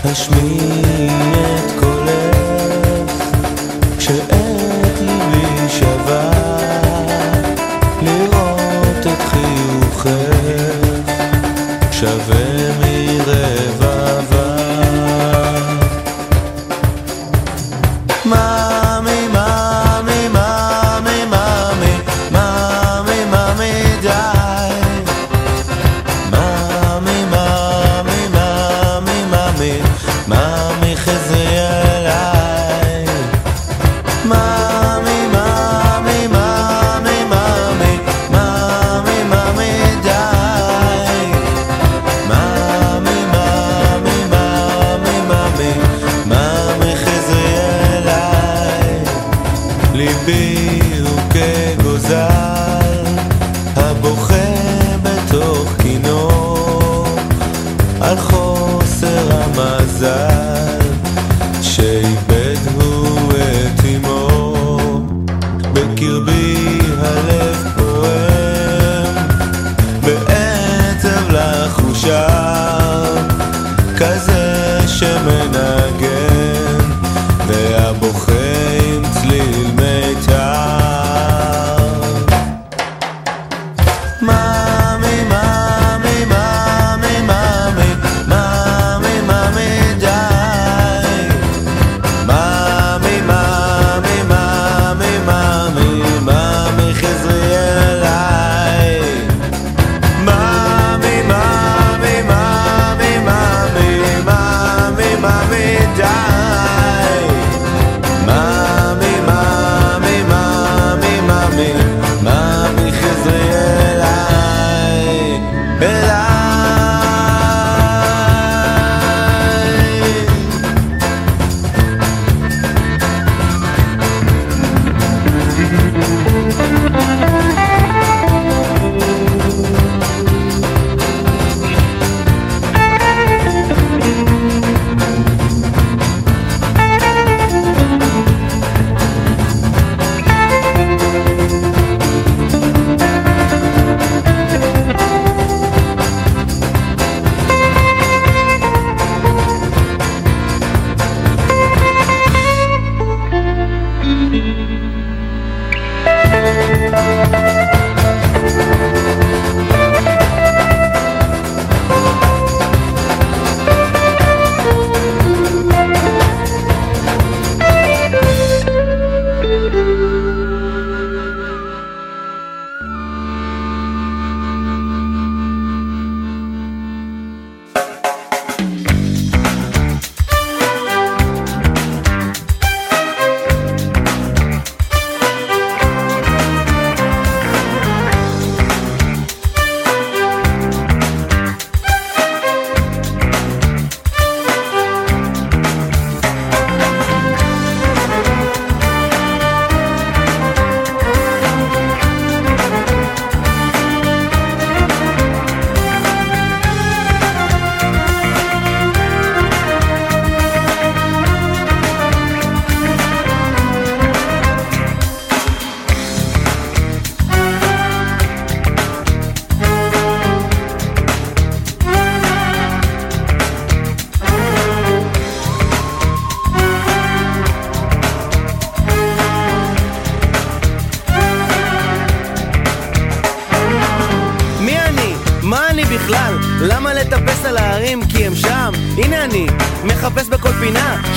[SPEAKER 5] השמיעי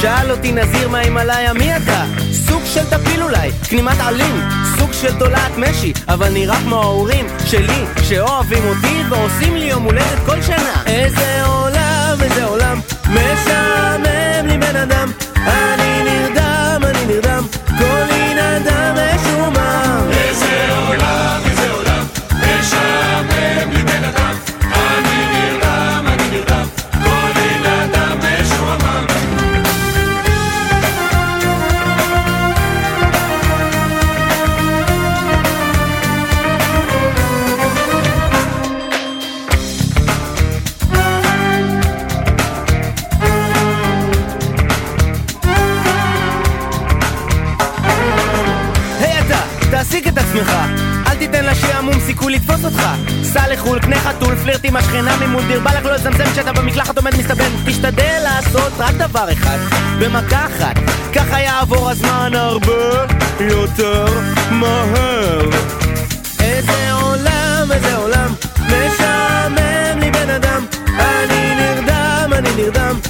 [SPEAKER 5] שאל אותי נזיר מה עליי מי אתה? סוג של טפיל אולי, כנימת עלים, סוג של תולעת משי, אבל נראה כמו ההורים שלי, שאוהבים אותי ועושים לי יום הולדת כל שנה. איזה עולם, איזה עולם, משעמם תשתדל לעשות רק דבר אחד, במכה אחת, ככה יעבור הזמן הרבה יותר מהר. איזה עולם, איזה עולם, משעמם לי בן אדם, אני נרדם, אני נרדם.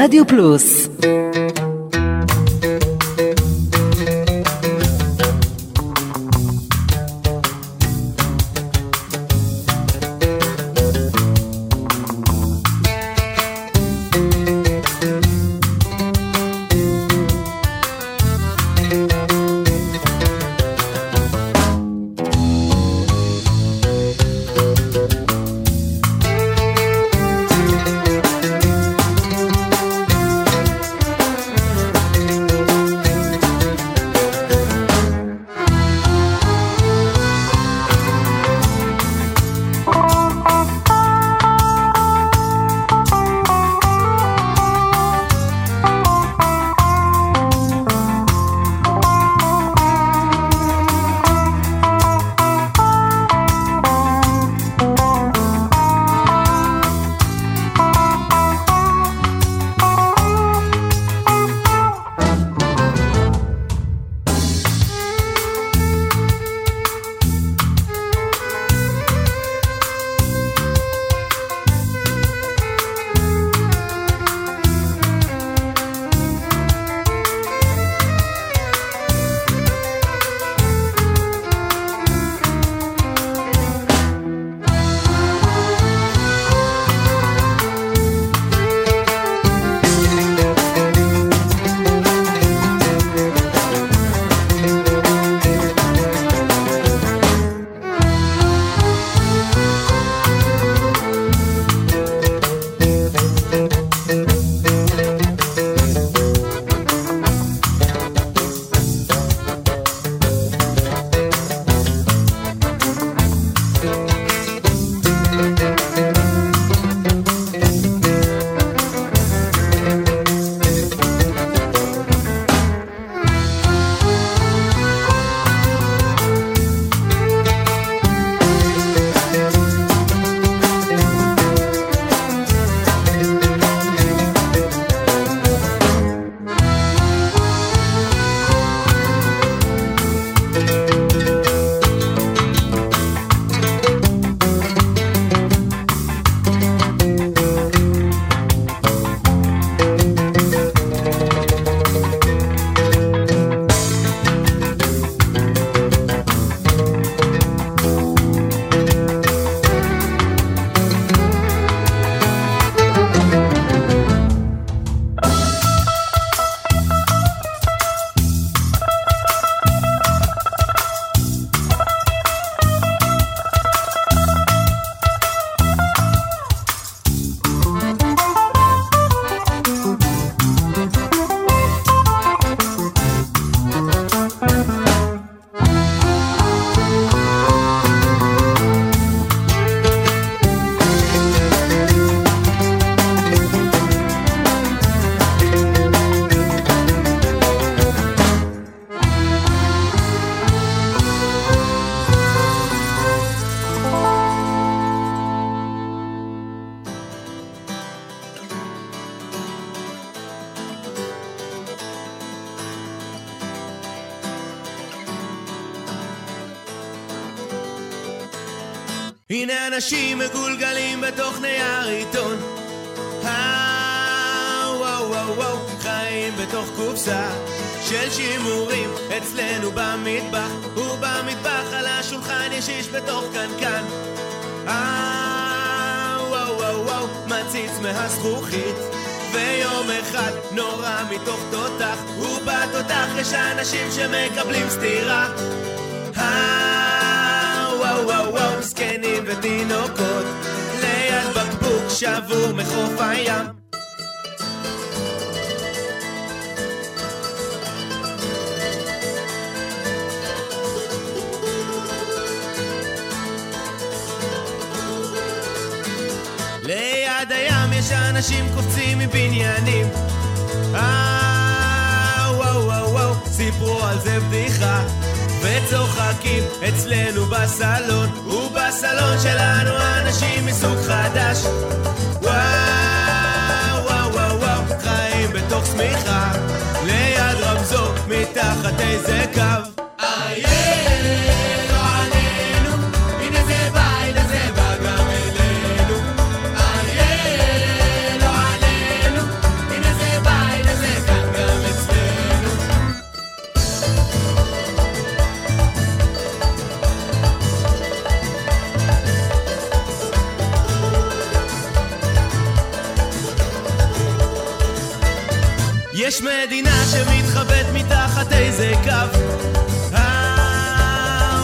[SPEAKER 3] השבת ברדיו
[SPEAKER 5] אנשים מגולגלים בתוך נייר עיתון. וואו בתוך קופסה של שימורים במטבח, ובמטבח על השולחן יש בתוך. ויום אחד מתוך שמקבלים סטירה. וואו, זקנים ותינוקות, ליד בקבוק שבור מחוף הים. ליד הים יש אנשים קופצים מבניינים. אה, וואו וואו וואו, סיפרו על זה בדיחה. וצוחקים אצלנו בסלון, ובסלון שלנו אנשים מסוג חדש. וואו וואו וואו וואו, חיים בתוך שמיכה, ליד רמזור, מתחת איזה קו. יש מדינה שמתחבאת מתחת איזה קו. אה,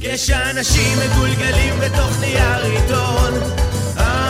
[SPEAKER 5] יש אנשים מגולגלים בתוך נייר עיתון. אה,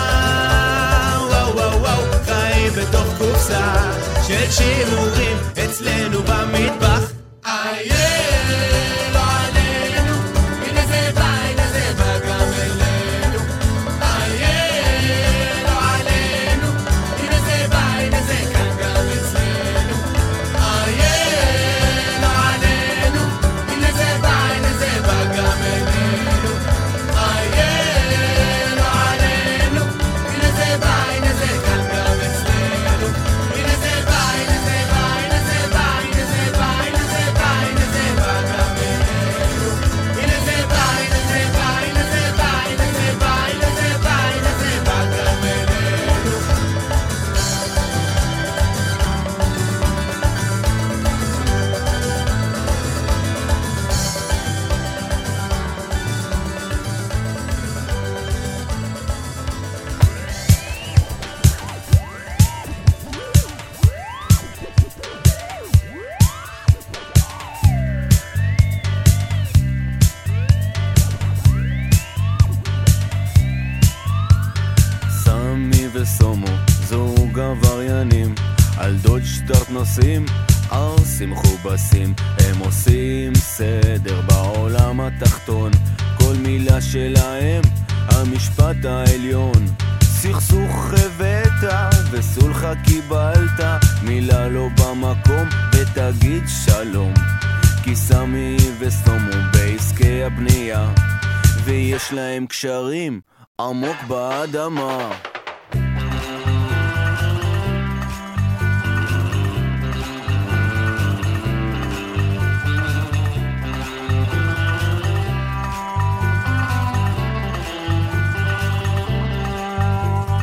[SPEAKER 16] עמוק באדמה.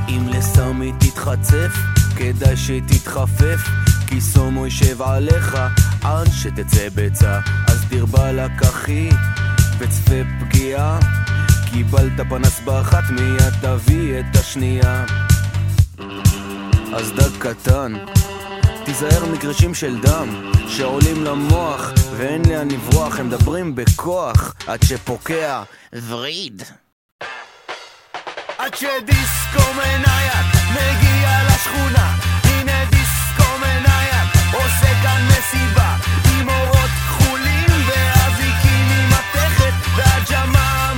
[SPEAKER 16] אם לסמי תתחצף, כדאי שתתחפף, כי סומו יישב עליך עד שתצא ביצה. אז דיר בלק אחי, וצפה פגיעה. קיבלת פנס באחת מיד תביא את השנייה. אז דג קטן תיזהר מגרשים של דם שעולים למוח ואין לאן לברוח הם מדברים בכוח עד שפוקע. וריד.
[SPEAKER 5] עד שדיסקו מנייד מגיע לשכונה הנה דיסקו מנייד עושה כאן מסיבה עם אורות כחולים ואזיקים עם מתכת
[SPEAKER 12] והג'מאל.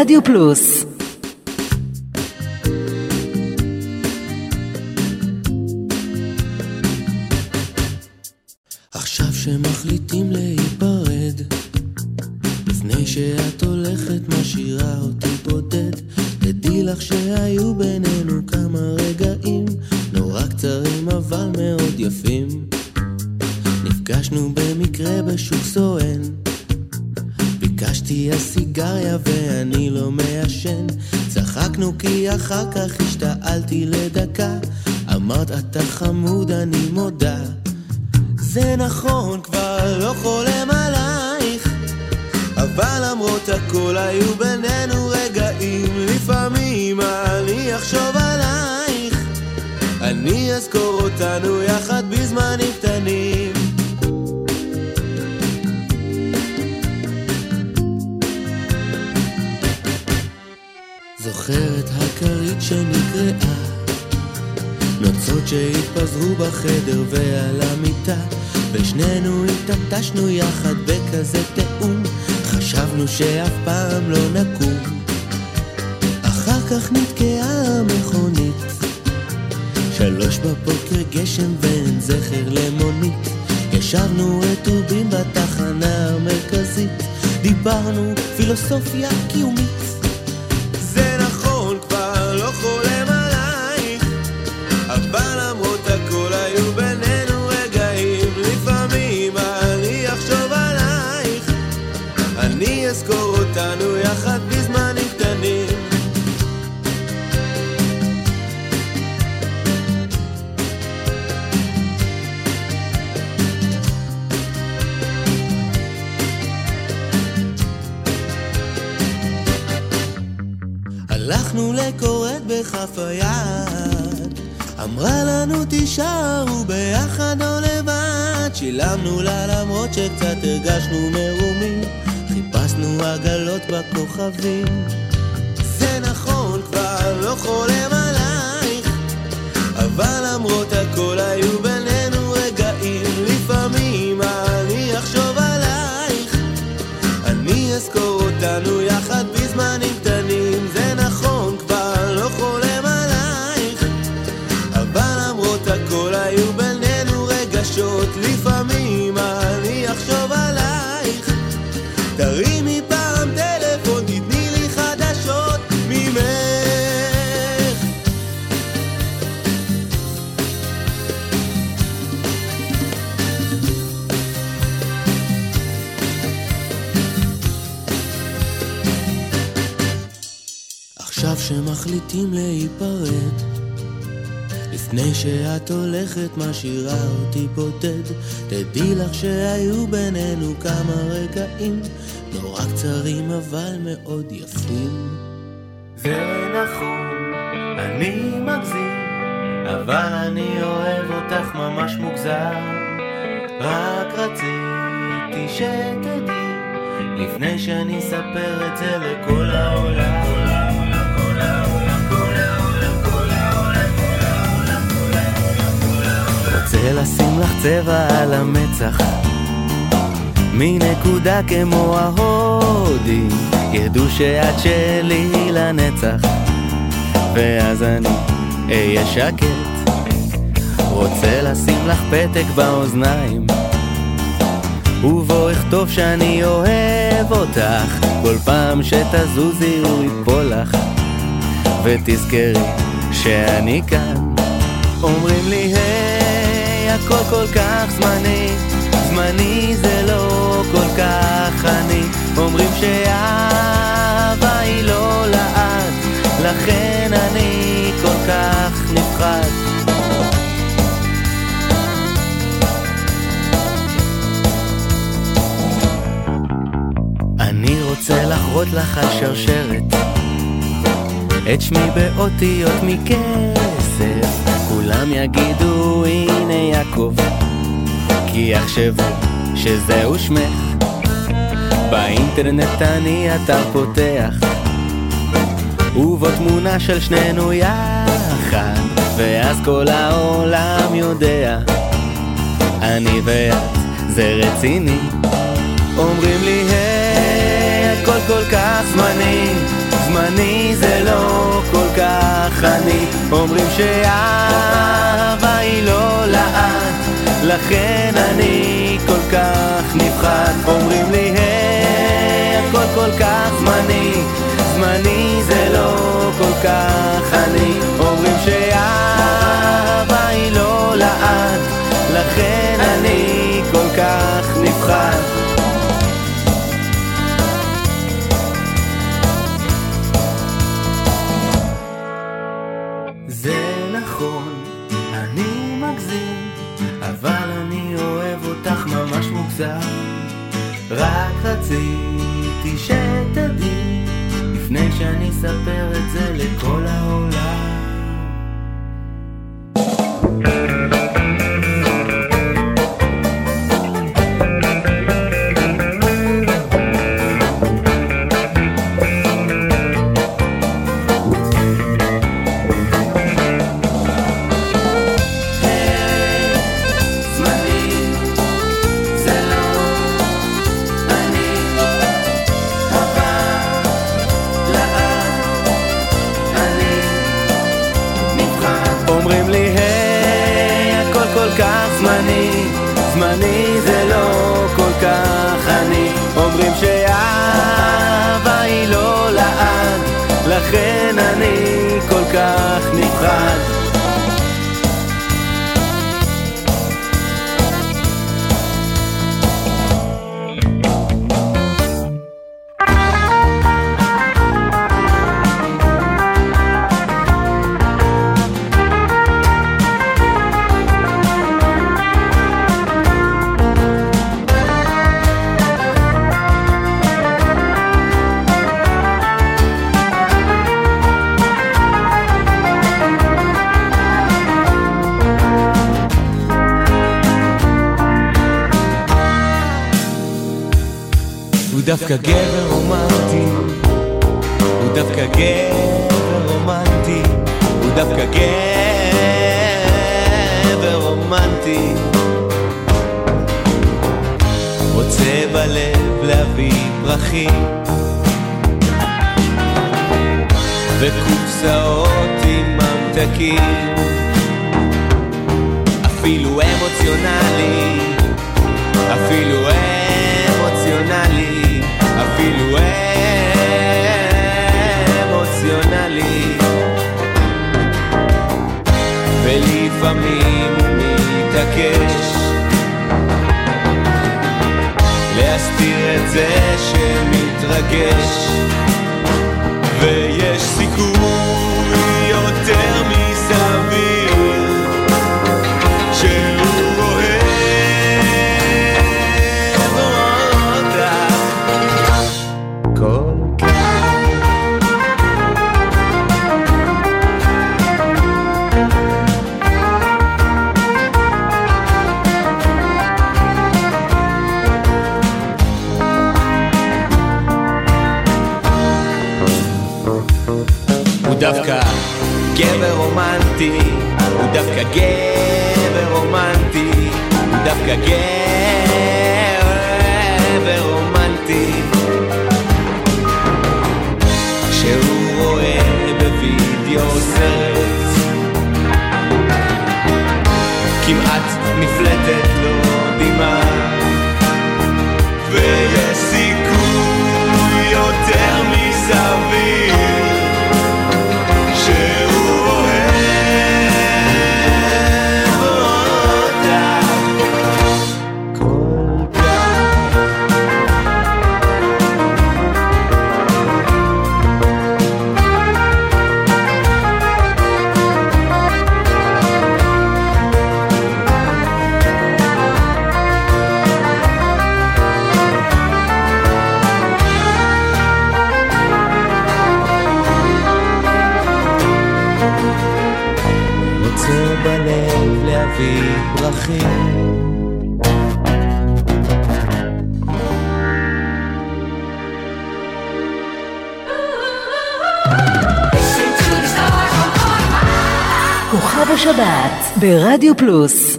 [SPEAKER 12] Radio Plus. משאירה אותי בודד. תדעי לך שהיו בינינו כמה רגעים נורא קצרים אבל מאוד יפים.
[SPEAKER 5] זה נכון, אני מגזים אבל אני אוהב אותך ממש מוגזר רק רציתי שתדעי לפני שאני אספר את זה לכל העולם רוצה לשים לך צבע על המצח. מנקודה כמו ההודים ידעו שאת שלי לנצח. ואז אני אהיה שקט רוצה לשים לך פתק באוזניים. ובו אכתוב שאני אוהב אותך כל פעם שתזוזי הוא ייפול לך. ותזכרי שאני כאן. אומרים לי היי הכל כל כך זמני. זמני זה לא כל כך אני. אומרים שאהבה היא לא לאט לכן אני כל כך נפחד. אני רוצה לחרות לך על שרשרת. את שמי באותיות מכסף. כולם יגידו הנה יעקב כי יחשבו שזהו שמך. באינטרנט אני אתר פותח ובו תמונה של שנינו יחד ואז כל העולם יודע. אני ואת זה רציני. אומרים לי היי הכל כל כך זמני זמני זה לא כל כך אני. אומרים שאהבה היא לא לאט לכן אני כל כך נפחד. אומרים לי היי הכל כל כך זמני זמני זה לא כל כך אני. אומרים שאהבה היא לא לאט לכן אני כל כך נפחד מוגזם. רק רציתי שתדעי, לפני שאני אספר את זה לכל העולם.
[SPEAKER 3] השבת ברדיו פלוס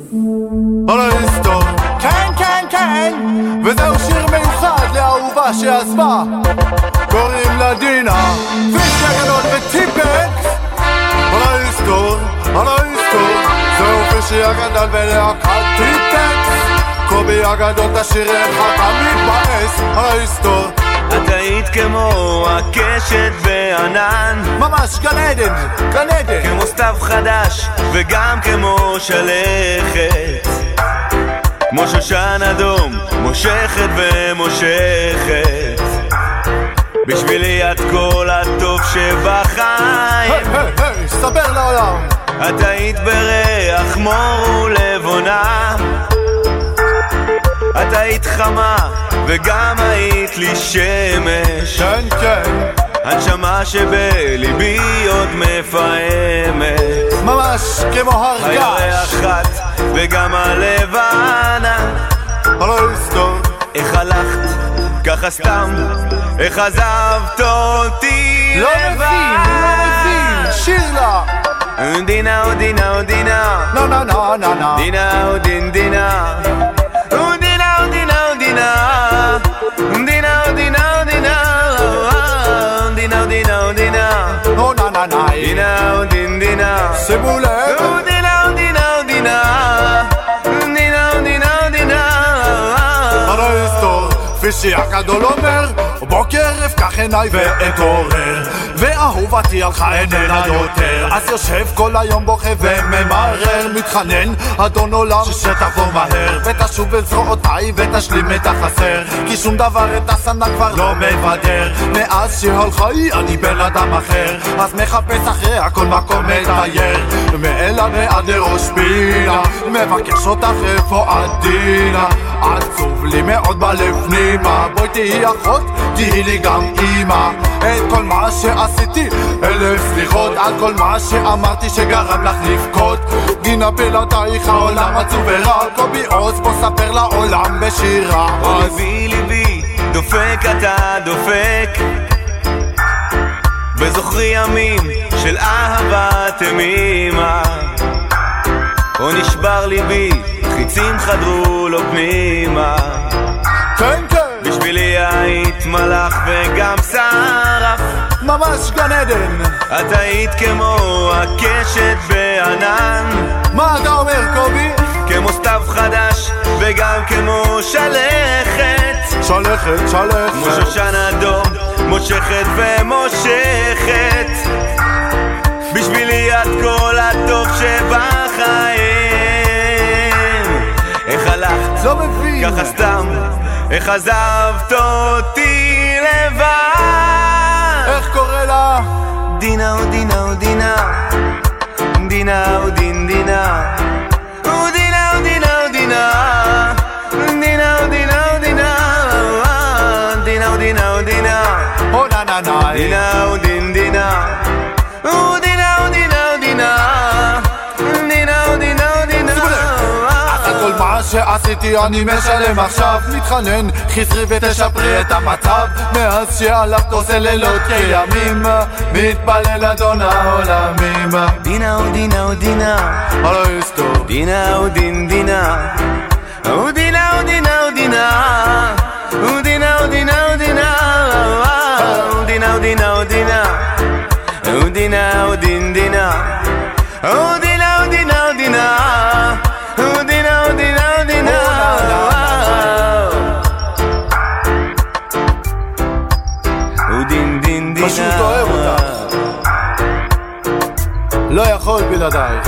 [SPEAKER 17] על ההיסטור, כן כן כן, וזהו שיר מיוחד לאהובה שעזבה קוראים לה דינה, פיש הגדול וטיפקס על ההיסטור, על ההיסטור, זהו פישי הגדול ולהקת טיפקס קובי הגדול תשאיר לך תמיד מתבאס על ההיסטור
[SPEAKER 18] את היית כמו הקשת בענן.
[SPEAKER 17] ממש גן עדן, גן עדן.
[SPEAKER 18] כמו סתיו חדש וגם כמו שלכת. כמו שושן אדום מושכת ומושכת. בשבילי את כל הטוב שבחיים.
[SPEAKER 17] היי, היי, ספר לעולם.
[SPEAKER 18] את היית בריח מור ולבונה
[SPEAKER 5] היית חמה, וגם היית לי שמש.
[SPEAKER 17] כן, כן.
[SPEAKER 5] הנשמה שבליבי עוד מפעמת.
[SPEAKER 17] ממש כמו הרגש.
[SPEAKER 5] הירח וגם הלבנה.
[SPEAKER 17] הלא יסתור.
[SPEAKER 5] איך הלכת? ככה סתם, איך עזבת אותי
[SPEAKER 17] לא מבין, לא מבין, שיר לה!
[SPEAKER 5] דינה דינה דינה
[SPEAKER 17] נה נה נה נה נה
[SPEAKER 5] דינה דין דינה Dina, din, dina.
[SPEAKER 17] C'est. כפי שהגדול אומר, בוקר אפקח עיניי ואתעורר ואהובתי הלכה איננה יותר. אז יושב כל היום בוכה וממרר מתחנן, אדון עולם שתבוא מהר ותשוב אל זרועותיי ותשלים את החסר כי שום דבר את הסנה כבר לא מבדר. מאז שהלכה היא אני בן אדם אחר אז מחפש אחרי הכל מקום מצייר מאלעד ועד לראש פינה מבקש אותך איפה עדינה עצוב לי מאוד בלב בואי תהיי אחות, תהיי לי גם אימא. את כל מה שעשיתי, אלף סליחות על כל מה שאמרתי שגרם לך לבכות. גינה בלעדייך העולם עצוב ורע קובי עוז בוא ספר לעולם בשירה.
[SPEAKER 5] אז ליבי ליבי דופק אתה דופק. בזוכרי ימים של אהבה תמימה. או נשבר ליבי, חיצים חדרו לו פנימה.
[SPEAKER 17] כן כן
[SPEAKER 5] בשבילי היית מלאך וגם שרף.
[SPEAKER 17] ממש גן עדן.
[SPEAKER 5] את היית כמו הקשת בענן.
[SPEAKER 17] מה אתה אומר קובי?
[SPEAKER 5] כמו סתיו חדש וגם כמו שלכת.
[SPEAKER 17] שלכת, שלכת.
[SPEAKER 5] כמו שושן אדום מושכת ומושכת. בשבילי את כל הטוב שבחיים. איך הלכת?
[SPEAKER 17] לא מבין.
[SPEAKER 5] ככה סתם איך עזבת אותי לבד?
[SPEAKER 17] איך קורא לה?
[SPEAKER 5] דינה או דינה או דינה דינה או דין דינה או דינה או דינה או דינה דינה או דינה או דינה דינה או דינה או
[SPEAKER 17] מה שעשיתי אני משלם עכשיו מתחנן חזרי ותשפרי את המצב מאז שהלכת עושה לילות כימים מתפלל אדון העולמים
[SPEAKER 5] דינה או דינה או דינה
[SPEAKER 17] הלו יסתור
[SPEAKER 5] דינה או דין דינה או דינה או דינה או דינה או דינה או דינה או דינה או דינה או דינה או דינה או דינה או דין דינה או דינה
[SPEAKER 17] פשוט אוהב אותך. לא יכול בלעדייך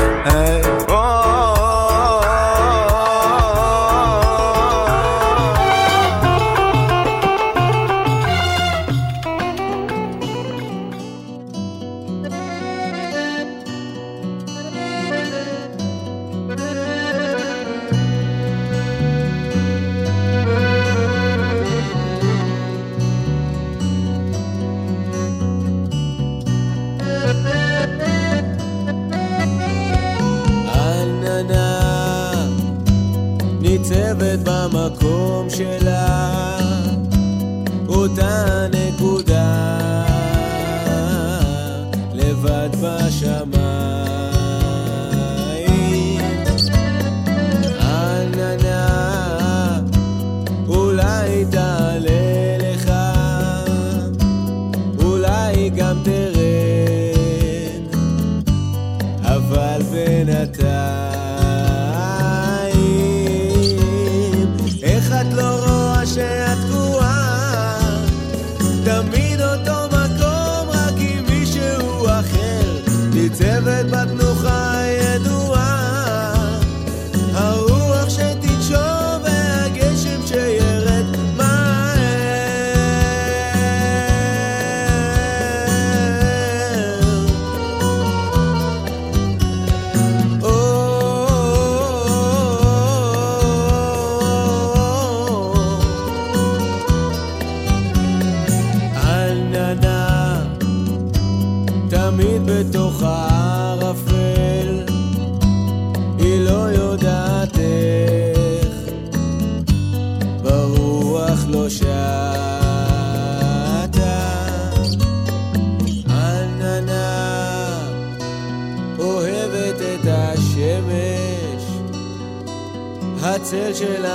[SPEAKER 6] הצל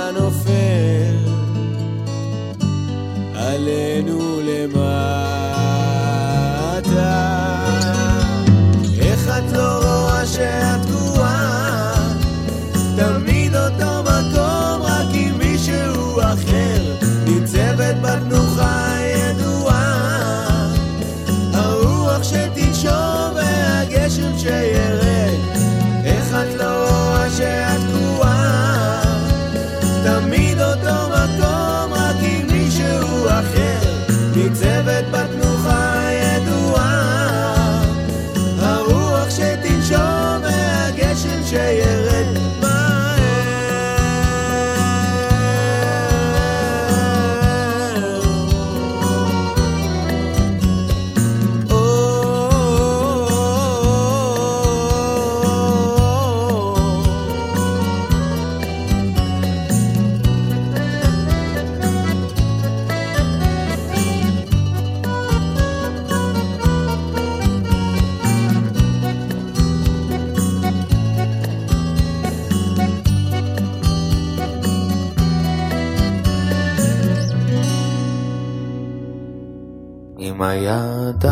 [SPEAKER 5] היד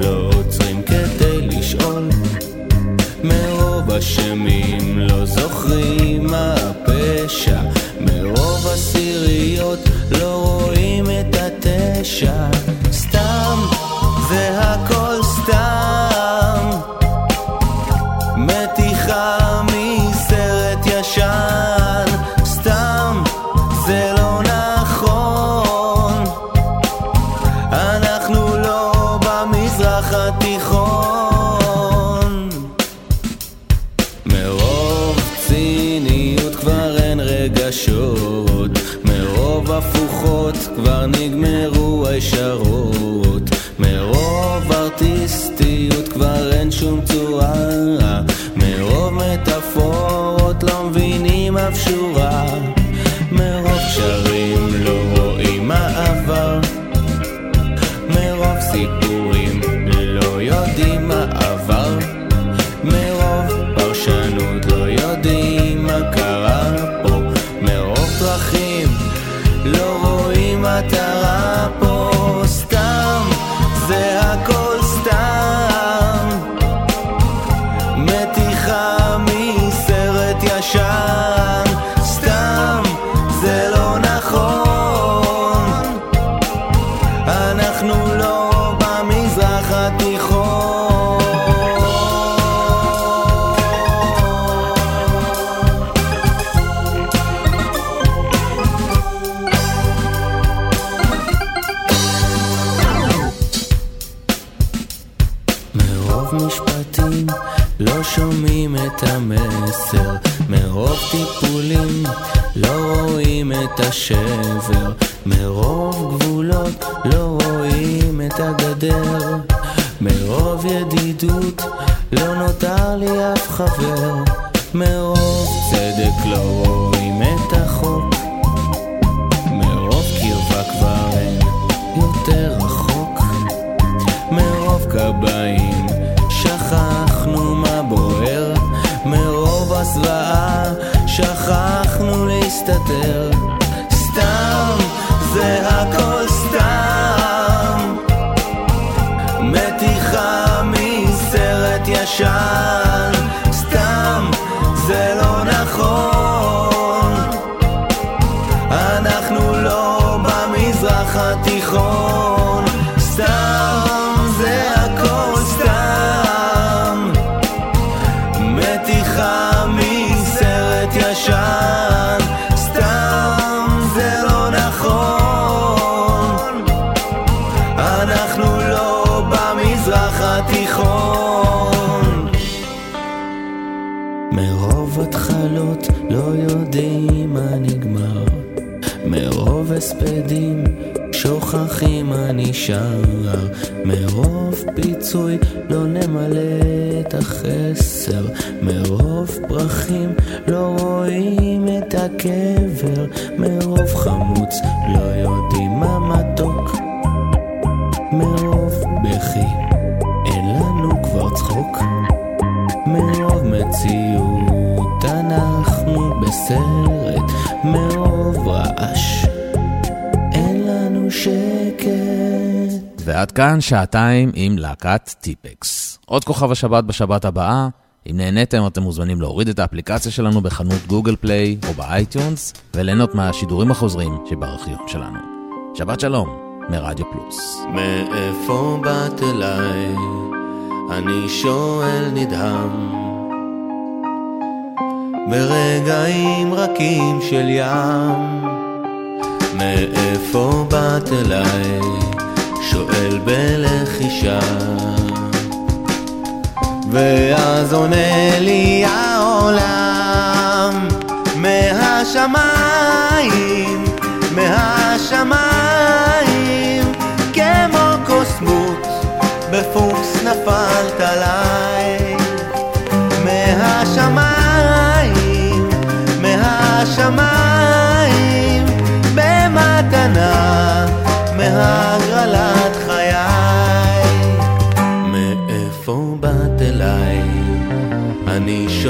[SPEAKER 5] לא עוצרים כדי לשאול. מרוב אשמים לא זוכרים מה הפשע. מרוב עשיריות לא רואים את התשע השבר. מרוב גבולות לא רואים את הגדר. מרוב ידידות לא נותר לי אף חבר. מרוב שוכחים מה נשאר מרוב פיצוי לא נמלא את החסר. מרוב פרחים
[SPEAKER 4] ועד כאן שעתיים עם להקת טיפקס. עוד כוכב השבת בשבת הבאה. אם נהניתם, אתם מוזמנים להוריד את האפליקציה שלנו בחנות Google Play או ב iTunes, וליהנות מהשידורים החוזרים שבארכיון שלנו. שבת שלום, מרדיו פלוס.
[SPEAKER 5] מאיפה באת אליי? אני שואל נדהם. ברגעים רכים של ים. מאיפה באת אליי? שואל בלחישה. ואז עונה לי העולם מהשמיים, מהשמיים, כמו קוסמות, בפוקס נפלת עליי.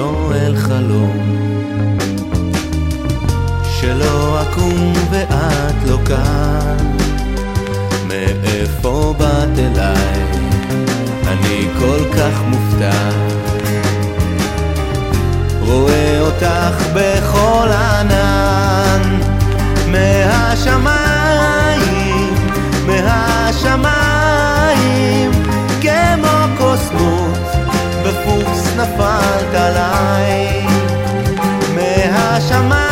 [SPEAKER 5] אני שואל חלום שלא אקום ואת לא כאן. מאיפה באת אליי? כך מופתע. רואה אותך בכל ענן. מהשמיים, מהשמיים כמו קוסמות בפוקס נפלת עליי. מהשמיים,